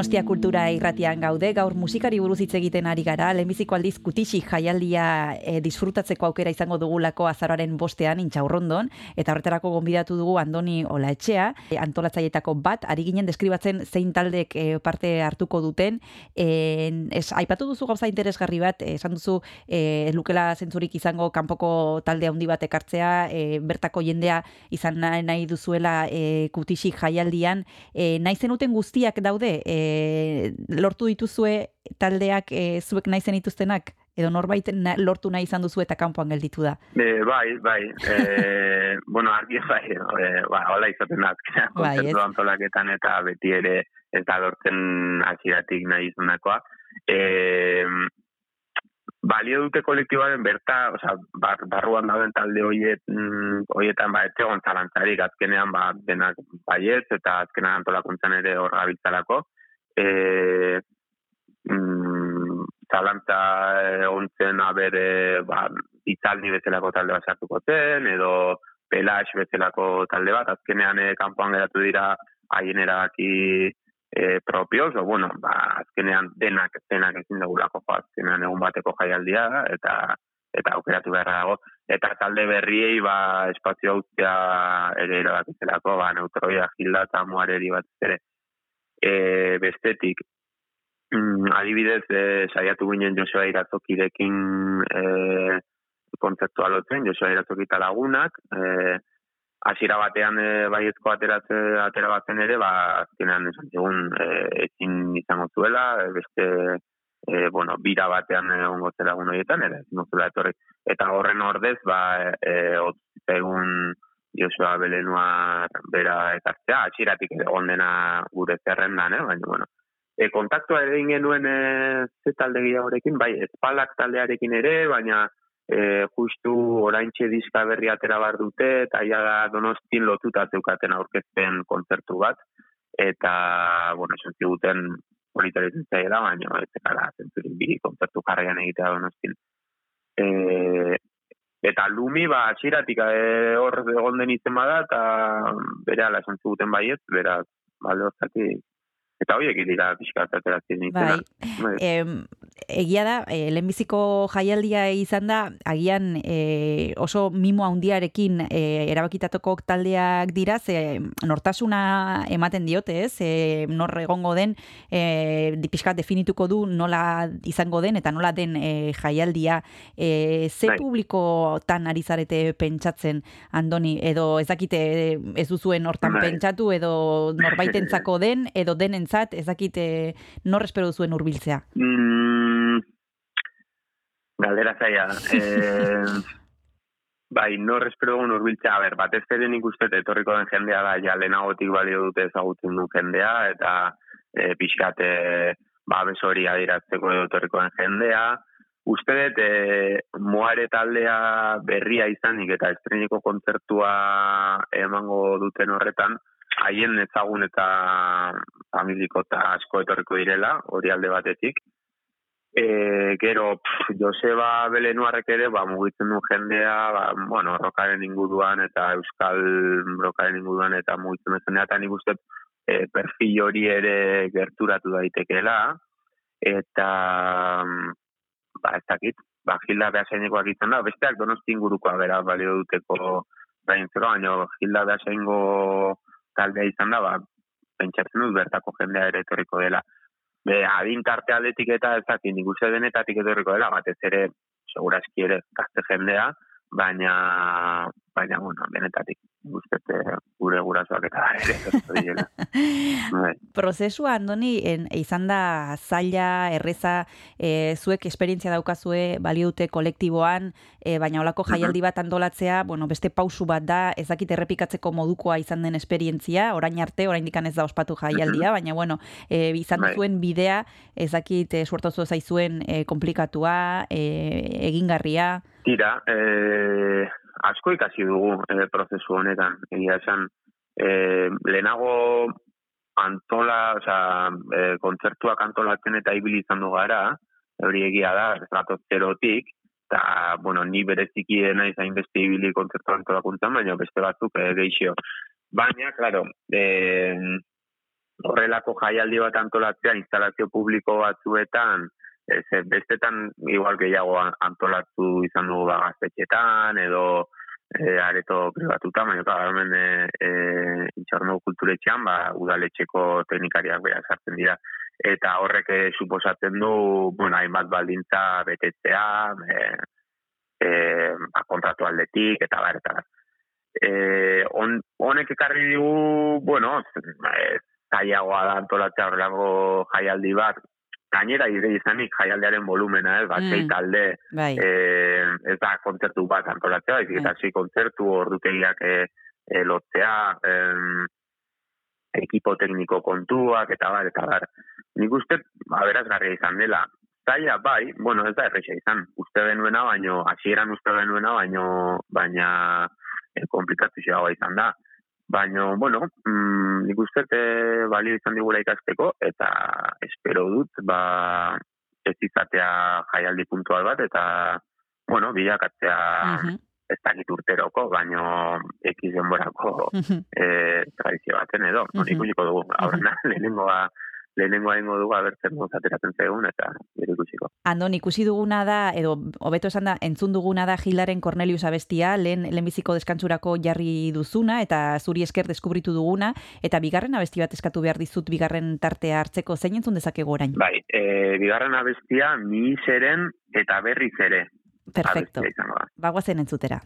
Donostia kultura irratian gaude, gaur musikari buruz hitz egiten ari gara, lehenbiziko aldiz kutixi jaialdia e, disfrutatzeko aukera izango dugulako azararen bostean intxaurrondon, eta horretarako gonbidatu dugu Andoni Olaetxea, e, antolatzaietako bat, ari ginen deskribatzen zein taldek e, parte hartuko duten, e, es, aipatu duzu gauza interesgarri bat, esan duzu e, lukela zentzurik izango kanpoko talde handi bat ekartzea, e, bertako jendea izan nahi duzuela e, kutixi jaialdian, e, nahi zenuten guztiak daude e, e, lortu dituzue taldeak e, zuek nahi zenituztenak? Edo norbait na, lortu nahi izan duzu eta kanpoan gelditu da? E, bai, bai. E, bueno, argi bai, e, ba, hola izaten da, azkenean, Bai, antolaketan eta beti ere ez da lortzen hasieratik nahi izunakoa. E, balio dute kolektiboaren berta, osea, bar, barruan dauden talde hoiet, mm, hoietan ba, ez egon zalantzarik, azkenean ba, denak baietz eta azkenean antolakuntzan ere hor gabiltzalako. E, mm, zalantza egon zen abere ba, itzaldi bezalako talde bat sartuko zen, edo pelax bezalako talde bat, azkenean eh, kanpoan geratu dira haien erabaki eh, propios, o bueno, ba, azkenean denak, denak ezin dugulako jo, azkenean egun bateko jaialdia eta eta aukeratu beharra dago. Eta talde berriei ba, espazio ustea ere erabakizelako, ba, neutroia, gilda eta muareri bat ere. E, bestetik, mm, adibidez, e, saiatu ginen Josua Iratzokirekin e, kontzeptua lotzen, Josua Iratzoki lagunak, e, hasiera batean e, baiezko ateratze, atera batzen ere, ba, azkenean esan zigun, e, ezin izango zuela, e, beste, e, bueno, bira batean egongo zela egun horietan, ere, ezin etorri. Eta horren ordez, ba, e, egun Josua Belenua bera ekartzea, hasieratik egon dena gure zerrendan, eh? baina, bueno, e, kontaktua ere genuen e, ze talde gehiagorekin, bai, espalak taldearekin ere, baina e, justu oraintxe diska berri atera bar dute, eta ja da donostin lotuta zeukaten aurkezpen kontzertu bat, eta, bueno, esan ziguten politari zitzaela, baina ez zekala zentzurik bi kontzertu jarraian egitea donostin. E, eta Lumi, ba, txiratik e, hor egon den izen bada, eta bere ala esan ziguten baiet, beraz, balde eta horiek dira pixka ateratzen. Bai. Em, egia da, e, lehenbiziko jaialdia izan da, agian e, oso mimo handiarekin e, erabakitatoko taldeak dira, ze nortasuna ematen diote, ez? E, nor egongo den, e, di- pixkat definituko du nola izango den, eta nola den e, jaialdia. E, ze Bai. publikotan ari zarete pentsatzen, Andoni, edo ez dakite ez duzuen hortan Bai. pentsatu, edo norbaitentzako den, edo denentzat, ez dakite nor espero duzuen hurbiltzea. Mm, galdera zaila. Eh, bai, nor espero dugun urbiltzea, a ber, batez ere nik uste etorriko den jendea da, ja lehenagotik balio dute ezagutzen du jendea, eta e, pixkat e, babes hori adiratzeko etorriko den jendea. Uste dut, e, moare taldea berria izanik eta estreniko kontzertua emango duten horretan, haien ezagun eta familiko eta asko etorriko direla, hori alde batetik. E, gero, pff, Joseba Belenuarrek ere, ba, mugitzen du jendea, ba, bueno, rokaren inguruan eta euskal rokaren inguruan eta mugitzen du jendea, eta nik uste e, perfil hori ere gerturatu daitekeela, eta, ba, ez dakit, ba, Gilda Beasainekoak izan da, besteak donosti ingurukoa bera balio duteko gaintzeko, baina Gilda Beasaingo taldea izan da, ba, pentsatzen dut bertako jendea ere etorriko dela. Be, adin tarte aldetik eta ez dakit, nik denetatik etorriko dela, batez ere, segurazki ere, gazte jendea, baina, baina, bueno, uste eh, gure gurasoak eta ere. Bai. Prozesua, Andoni, en, izan da zaila, erreza, e, zuek esperientzia daukazue balio dute kolektiboan, e, baina olako jaialdi bat antolatzea, bueno, beste pausu bat da, ez dakit errepikatzeko modukoa izan den esperientzia, orain arte, orain ez da ospatu jaialdia, baina bueno, e, izan Bai. zuen bidea, ez dakit e, suertozu zaizuen e, komplikatua, e, egingarria, Tira, eh, asko ikasi dugu eh, prozesu honetan, egia esan, eh, lehenago antola, osea, eh, kontzertuak antolatzen eta ibili izan du gara, hori egia da, ez gatoz zerotik, eta, bueno, ni bereziki naiz hainbeste ibili kontzertu antolakuntzan, baina beste batzuk eh, geixio. Baina, claro, eh, horrelako jaialdi bat antolatzea instalazio publiko batzuetan, ez, eh, bestetan igual gehiago an- antolatu izan dugu ba, gaztetxetan, edo e, areto privatuta, baina claro, hemen e, e, intxarno kulturetxean, ba, udaletxeko teknikariak beha sartzen dira. Eta horrek eh, suposatzen du, bueno, hainbat baldintza betetzea, e, e, ba, kontratu aldetik, eta bar, eta bar. E, on, honek ekarri digu, bueno, e, zailagoa da antolatzea horrelako jaialdi bat, gainera ire izanik jaialdearen volumena, ez, bat, Mm. sei talde, Bai. eh, ez da kontzertu bat antolatzea, baizik eta sei kontzertu, ordutegiak eh, eh, lotzea, em, ekipo tekniko kontuak, eta bar, eta bar. Nik uste, aberazgarria izan dela, zaila bai, bueno, ez da erresa izan, uste benuena, baino, hasieran uste benuena, baino, baina eh, komplikatu izan da. Baina, bueno, mm, nik uste eh, balio izan digula ikasteko, eta espero dut, ba, ez izatea jaialdi puntual bat, eta, bueno, bilakatzea Mhm. ez dakit urteroko, baino ekiz denborako Mhm. eh, tradizio baten edo, Mhm. hori ikusiko dugu, aurrena, lehenengoa, lehenengoa ingo dugu, abertzen ateratzen zegoen, eta gero ikusiko. Andon, ikusi duguna da, edo hobeto esan da, entzun duguna da Gilaren Cornelius abestia, lehen, lehenbiziko deskantzurako jarri duzuna, eta zuri esker deskubritu duguna, eta bigarren abesti bat eskatu behar dizut bigarren tartea hartzeko, zein entzun dezakegu orain? Bai, e, bigarren abestia, mi zeren eta berriz ere. Perfecto. Bagoazen entzutera.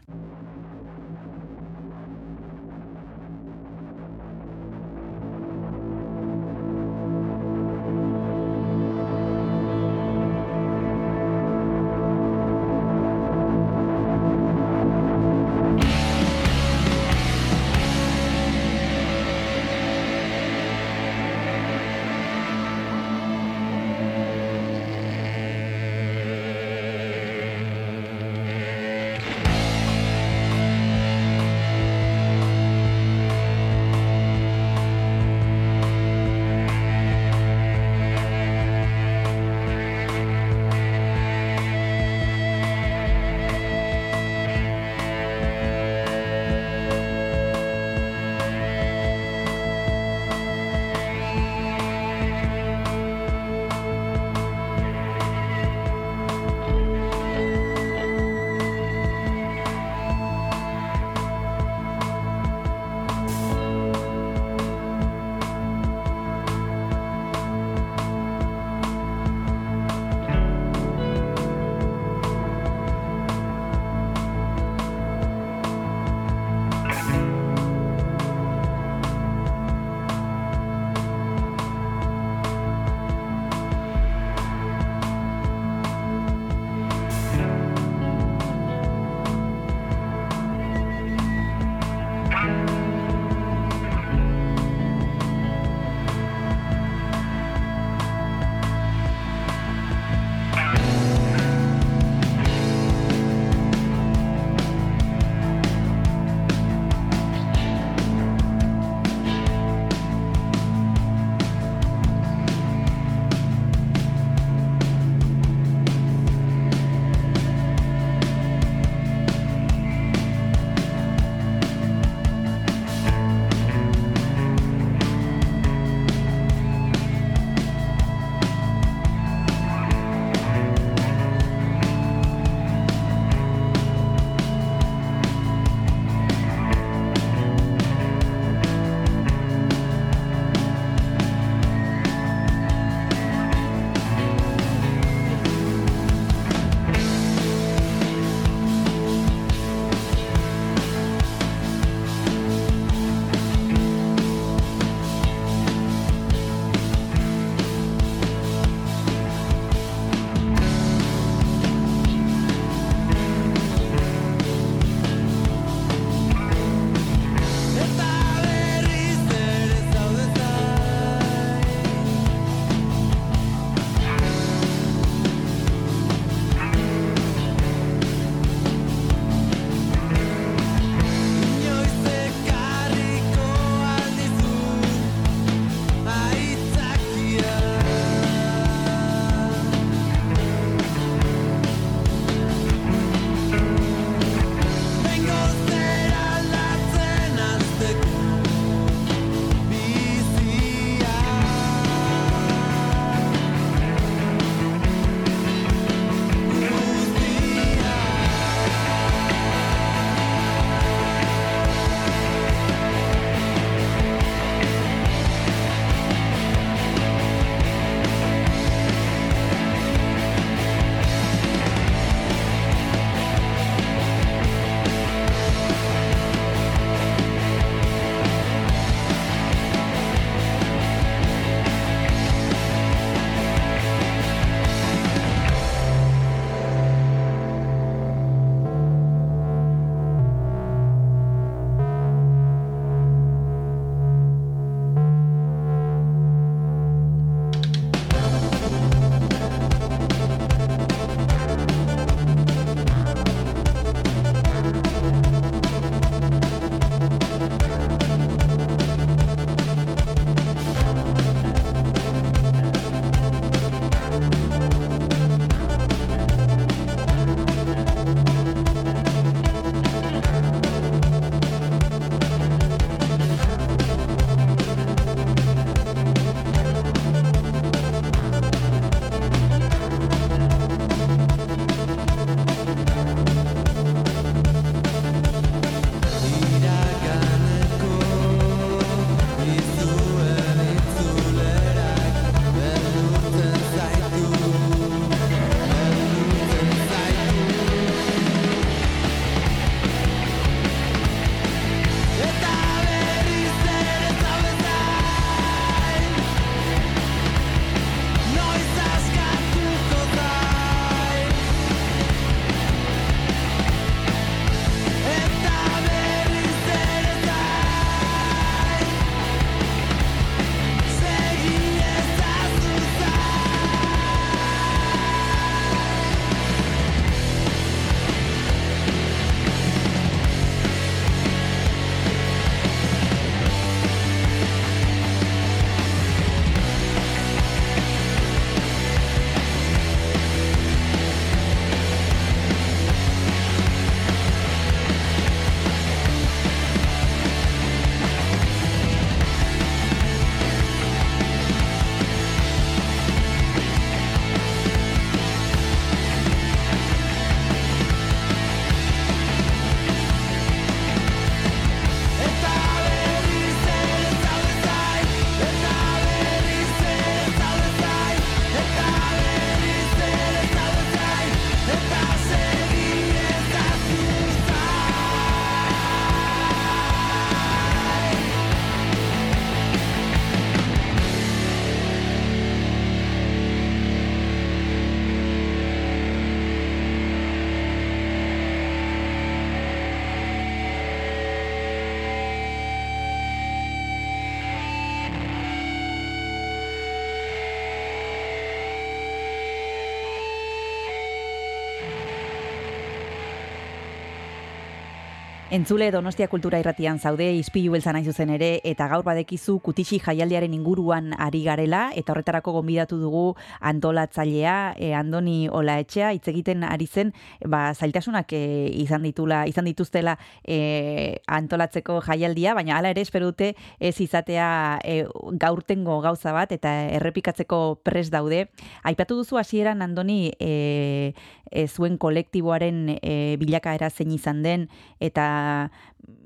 Entzule Donostia Kultura Irratian zaude ispilu beltza nahi zuzen ere eta gaur badekizu kutixi jaialdiaren inguruan ari garela eta horretarako gonbidatu dugu antolatzailea e, Andoni Olaetxea hitz egiten ari zen ba zailtasunak e, izan ditula izan dituztela e, antolatzeko jaialdia baina hala ere espero dute ez izatea e, gaurtengo gauza bat eta errepikatzeko pres daude. Aipatu duzu hasieran Andoni e, e, zuen kolektiboaren e, bilakaera zein izan den eta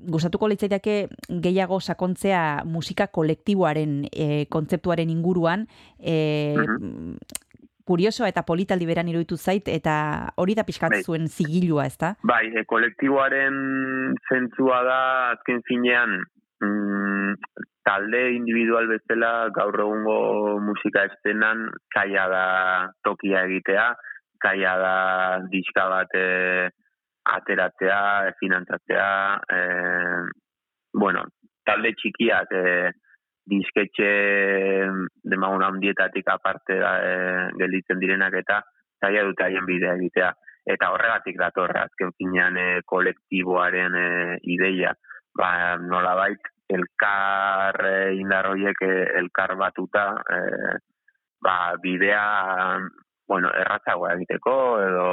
gustatuko litzaidake gehiago sakontzea musika kolektiboaren e, kontzeptuaren inguruan e, kuriosoa eta politaldi beran iruditu zait eta hori da pixkat Bai. zuen zigilua, ezta? Bai, e, kolektiboaren zentzua da azken finean mm, talde individual bezala gaur egungo musika estenan zaila da tokia egitea, zaila da diska bat e, ateratzea, finantzatzea, e, bueno, talde txikiak e, disketxe demagun handietatik aparte da, e, gelditzen direnak eta zaila dute haien bidea egitea. Eta horregatik datorra azken finean e, kolektiboaren e, ideia. Ba, nolabait, elkar e, indar horiek e, elkar batuta e, ba, bidea bueno, erratzagoa egiteko edo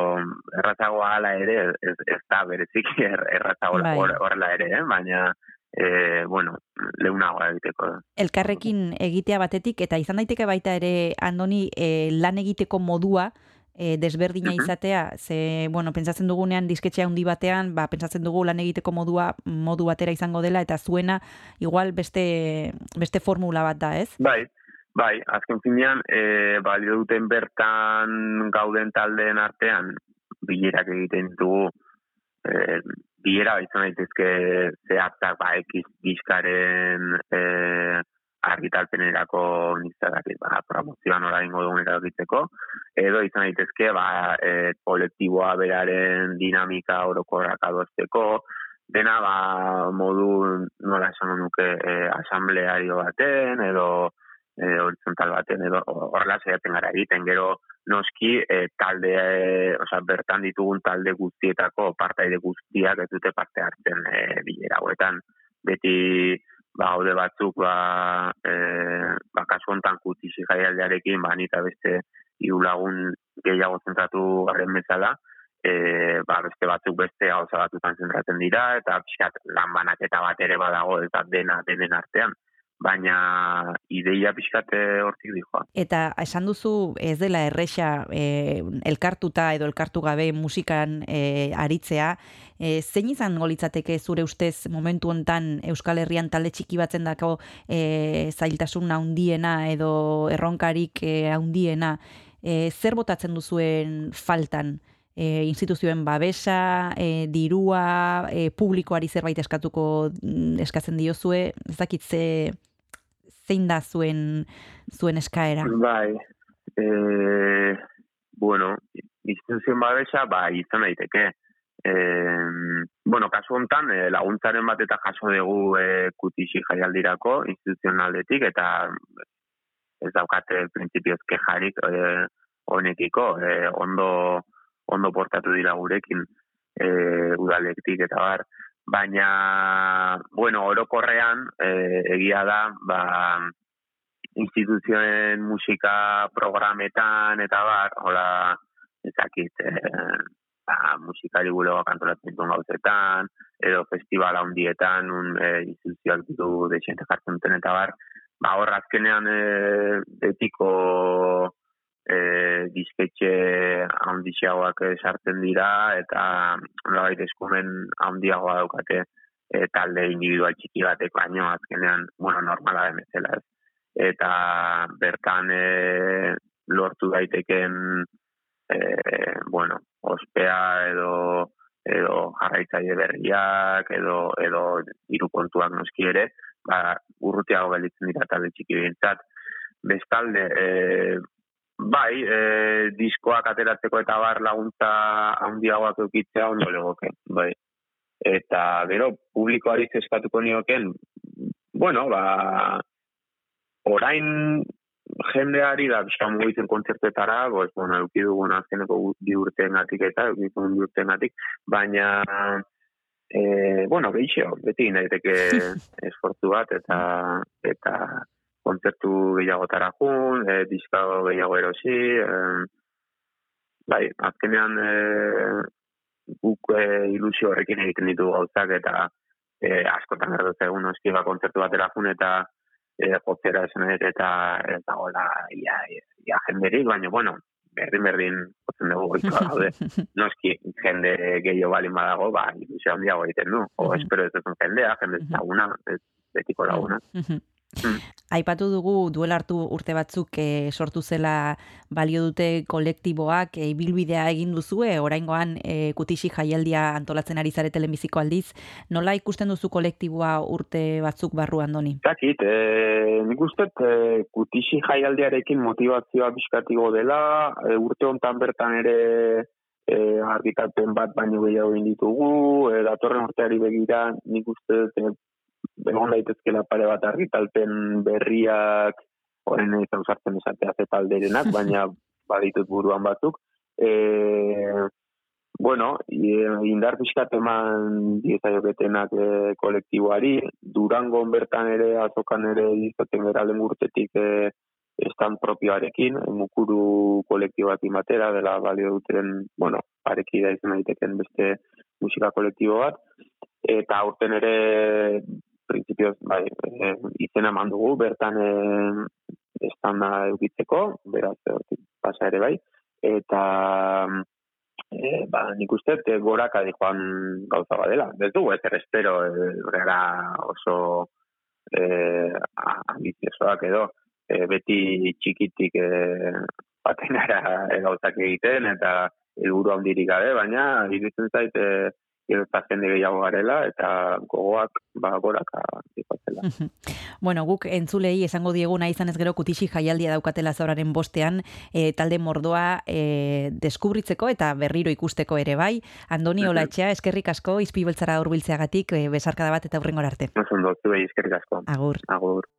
erratzagoa hala ere ez, ez da berezik er, erratzagoa Bai. hor- horrela ere, eh? baina e, bueno, leunagoa egiteko. Elkarrekin egitea batetik eta izan daiteke baita ere Andoni e, lan egiteko modua e, desberdina izatea, ze, bueno, pentsatzen dugunean disketxe handi batean, ba, pentsatzen dugu lan egiteko modua modu batera izango dela, eta zuena igual beste, beste formula bat da, ez? Bai, bai, azken finean, e, balio duten bertan gauden taldeen artean, bilerak egiten ditugu, e, bilera izan daitezke zehatzak, ba, ekiz diskaren e, argitalpenerako nizadakit, ba, promozioan nola ingo dugun eragitzeko, edo izan daitezke, ba, e, kolektiboa beraren dinamika orokorrak adosteko, dena ba, modu nola esan nuke e, asambleario baten edo e, horizontal baten edo horrela saiatzen gara egiten gero noski e, talde e, osea, bertan ditugun talde guztietako partaide guztiak ez dute parte hartzen e, bilera hauetan beti ba gaude batzuk ba e, ba kasu hontan kutixi jaialdiarekin ba ni beste hiru lagun gehiago zentratu garen bezala e, ba, beste batzuk beste gauza batzutan zentratzen dira, eta pixkat lan banaketa bat ere badago, eta dena denen artean. Baina ideia pixkat eh, hortik dijoa. Eta esan duzu ez dela erresa e, elkartuta edo elkartu gabe musikan e, aritzea, e, zein izango litzateke zure ustez momentu hontan Euskal Herrian talde txiki batzen dako e, zailtasun handiena edo erronkarik e, handiena, e, zer botatzen duzuen faltan? e, instituzioen babesa, e, dirua, e, publikoari zerbait eskatuko mm, eskatzen diozue, ez dakit ze, zein da zuen zuen eskaera. Bai, e, bueno, instituzioen babesa, ba, izan daiteke. E, bueno, kasu hontan, e, laguntzaren bat eta jaso dugu e, kutixi jaialdirako instituzionaldetik, eta ez daukate printzipioz kejarik e, honekiko, e, ondo ondo portatu dira gurekin e, udalektik eta bar. Baina, bueno, orokorrean e, egia da, ba, instituzioen musika programetan eta bar, hola, ezakit, e, ba, musikari bulegoak antolatzen dituen gauzetan, edo festival handietan, un e, instituzioak ditu deixente jartzen duten eta bar, ba, hor azkenean e, betiko e, disketxe handixeagoak eh, sartzen dira eta nolabait eskumen handiagoa daukate e, talde individual txiki batek baino azkenean, bueno, normala den bezala ez. Eta bertan e, lortu daiteken e, bueno, ospea edo edo jarraitzaile berriak edo edo hiru kontuak noski ere, ba urrutiago gelditzen dira talde txiki behintzat. Bestalde, e, bai, e, diskoak ateratzeko eta bar laguntza handiagoak eukitzea ondo legoke, bai. Eta gero publikoari eskatuko nioken, bueno, ba, orain jendeari da pixka mugitzen kontzertetara, pues, bueno, euki dugun azkeneko bi urteengatik eta euki dugun bi urteengatik, baina E, bueno, geixo, beti naiteke esfortzu bat eta eta kontzertu gehiagotara jun, e, diska gehiago erosi, e, bai, azkenean e, guk e, ilusio horrekin egiten ditu gauzak eta e, askotan gertatzen egun noski ba kontzertu batera jun eta e, jotzera esan eta ez dagoela ia, ia jenderik, baina bueno, berdin berdin jotzen dugu goikoa gaude. Noski jende gehiago balin badago, ba, ilusio handiago egiten du. O, espero ez duzun jendea, jende ezaguna, ez betiko laguna. Mhm. Aipatu dugu duela hartu urte batzuk e, sortu zela balio dute kolektiboak e, ibilbidea egin duzue, oraingoan e, kutixi jaialdia antolatzen ari zarete lehenbiziko aldiz. Nola ikusten duzu kolektiboa urte batzuk barruan doni? Zakit, e, nik uste e, kutixi jaialdiarekin motivazioa bizkatigo dela, e, urte hontan bertan ere e, argitalpen bat baino gehiago egin ditugu, e, datorren urteari begira nik uste e, egon daitezkela pare bat argitalpen berriak, horren ez ausartzen esatea ze talderenak, baina baditut buruan batzuk. E, bueno, indar pixkat eman diezaioketenak e, kolektiboari, Durangon bertan ere, azokan ere izaten gara lengurtetik e, estan propioarekin, mukuru kolektiboakin batera, dela balio duten, bueno, parekida izan daiteken beste musika kolektibo bat, eta aurten ere printzipioz bai, e, izena eman dugu, bertan e, estanda eukitzeko, beraz, hortik pasa ere bai, eta e, ba, nik uste e, goraka joan gauza badela. Ez dugu ezer espero, e, oso e, ambiziosoak edo, e, beti txikitik e, baten e, gauzak egiten, eta helburu handirik gabe, baina iruditzen zait e, gero eta jende gehiago garela, eta gogoak ba, goraka dikotzela. Bueno, guk entzulei esango diegu nahi izan ez gero kutixi jaialdia daukatela zauraren bostean, e, talde mordoa e, deskubritzeko eta berriro ikusteko ere bai. Andoni. Olatxea, eskerrik asko, izpi beltzara urbiltzeagatik, e, besarkada bat eta hurrengora arte. Oso ondo, zuei eskerrik asko. Agur. Agur.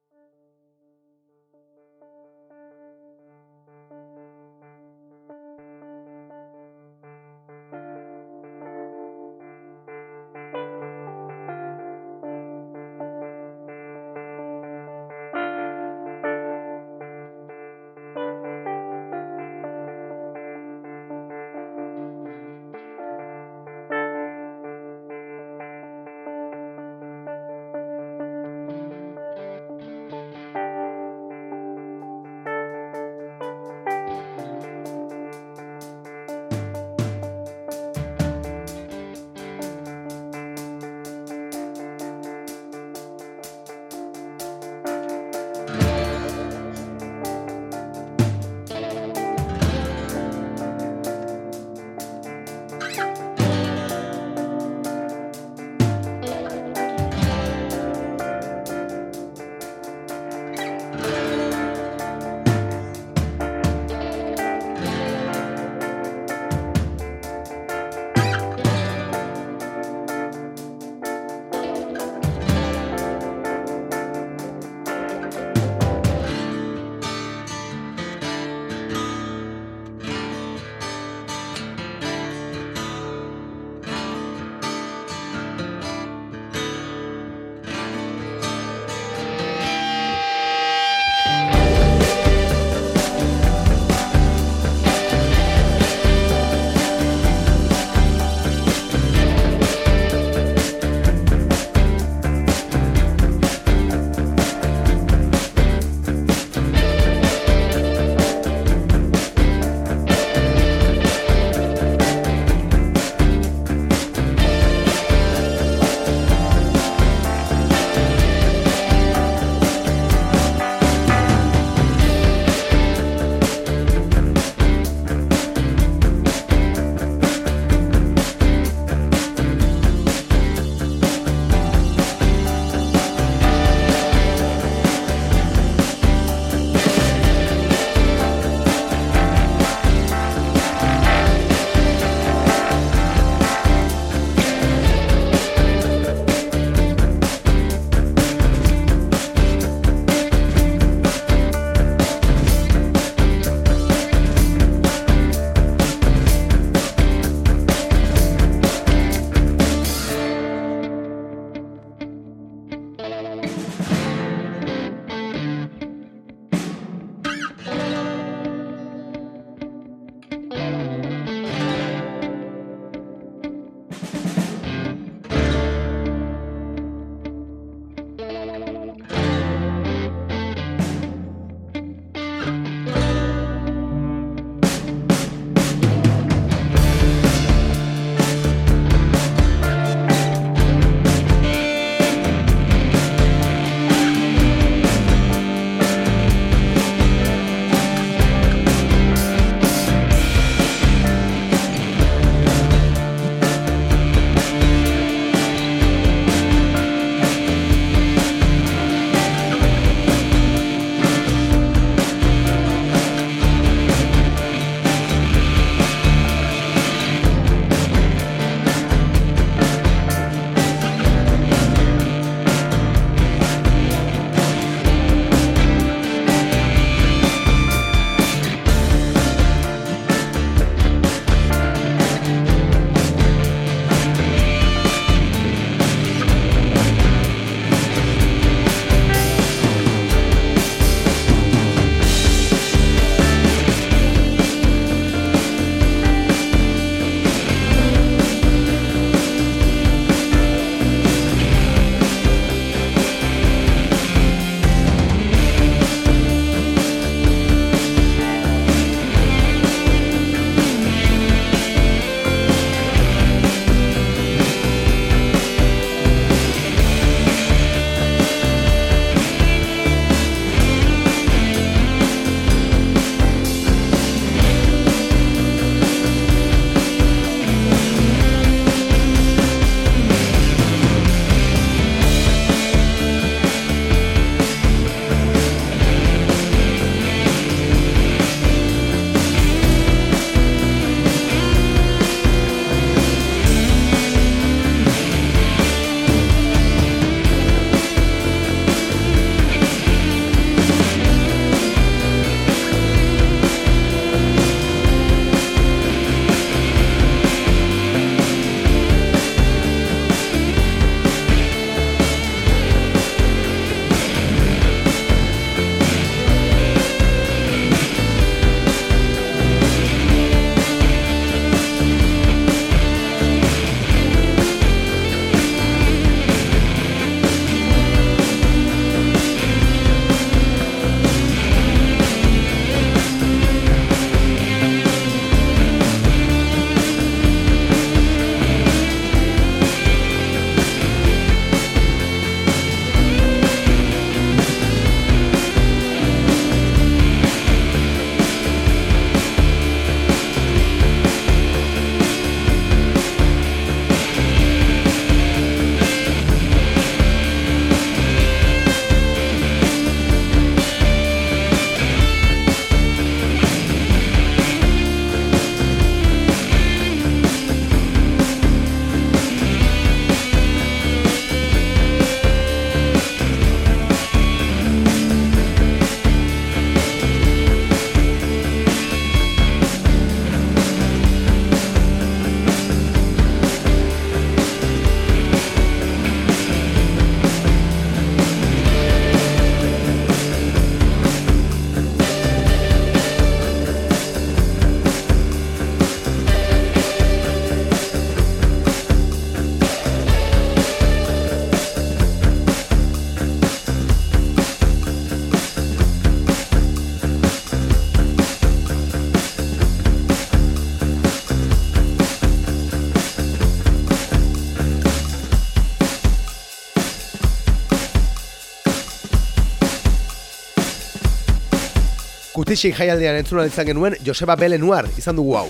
Kutixik jaialdean entzuna izan genuen Joseba Belenuar izan dugu hau.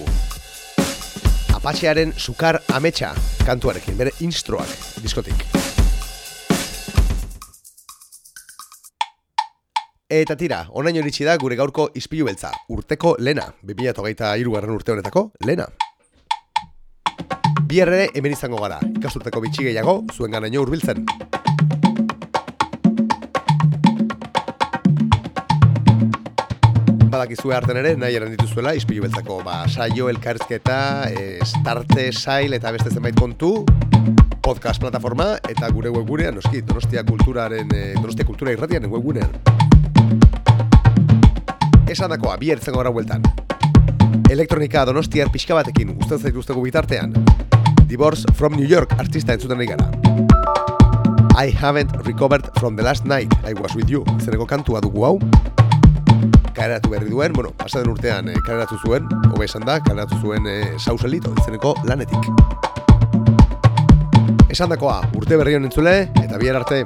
Apatxearen sukar ametsa kantuarekin, bere instroak diskotik. Eta tira, onaino iritsi da gure gaurko izpilu beltza, urteko lena, 2008 garren urte honetako lena. Bihar ere hemen izango gara, ikasturteko bitxi gehiago, zuen ganaino hurbiltzen. Badakizue harten ere, nahi eran dituzuela, izpilu beltzako, ba, saio, elkarrizketa, e, starte, sail eta beste zenbait kontu, podcast plataforma eta gure webgunean, noski, Donostia Kulturaren, e, Donostia Kultura irratian webgunean. Esan dakoa, bi ertzen gara bueltan. Elektronika donostiar pixka batekin guztan zaituztegu bitartean. Divorce from New York artista entzuten gara. I haven't recovered from the last night I was with you. Izeneko kantua dugu hau. Kaleratu berri duen, bueno, pasaden urtean eh, kaleratu zuen, hobe esan da, kaleratu zuen eh, sauselito izeneko lanetik. Esan dakoa, urte berri honen entzule, eta bihar arte.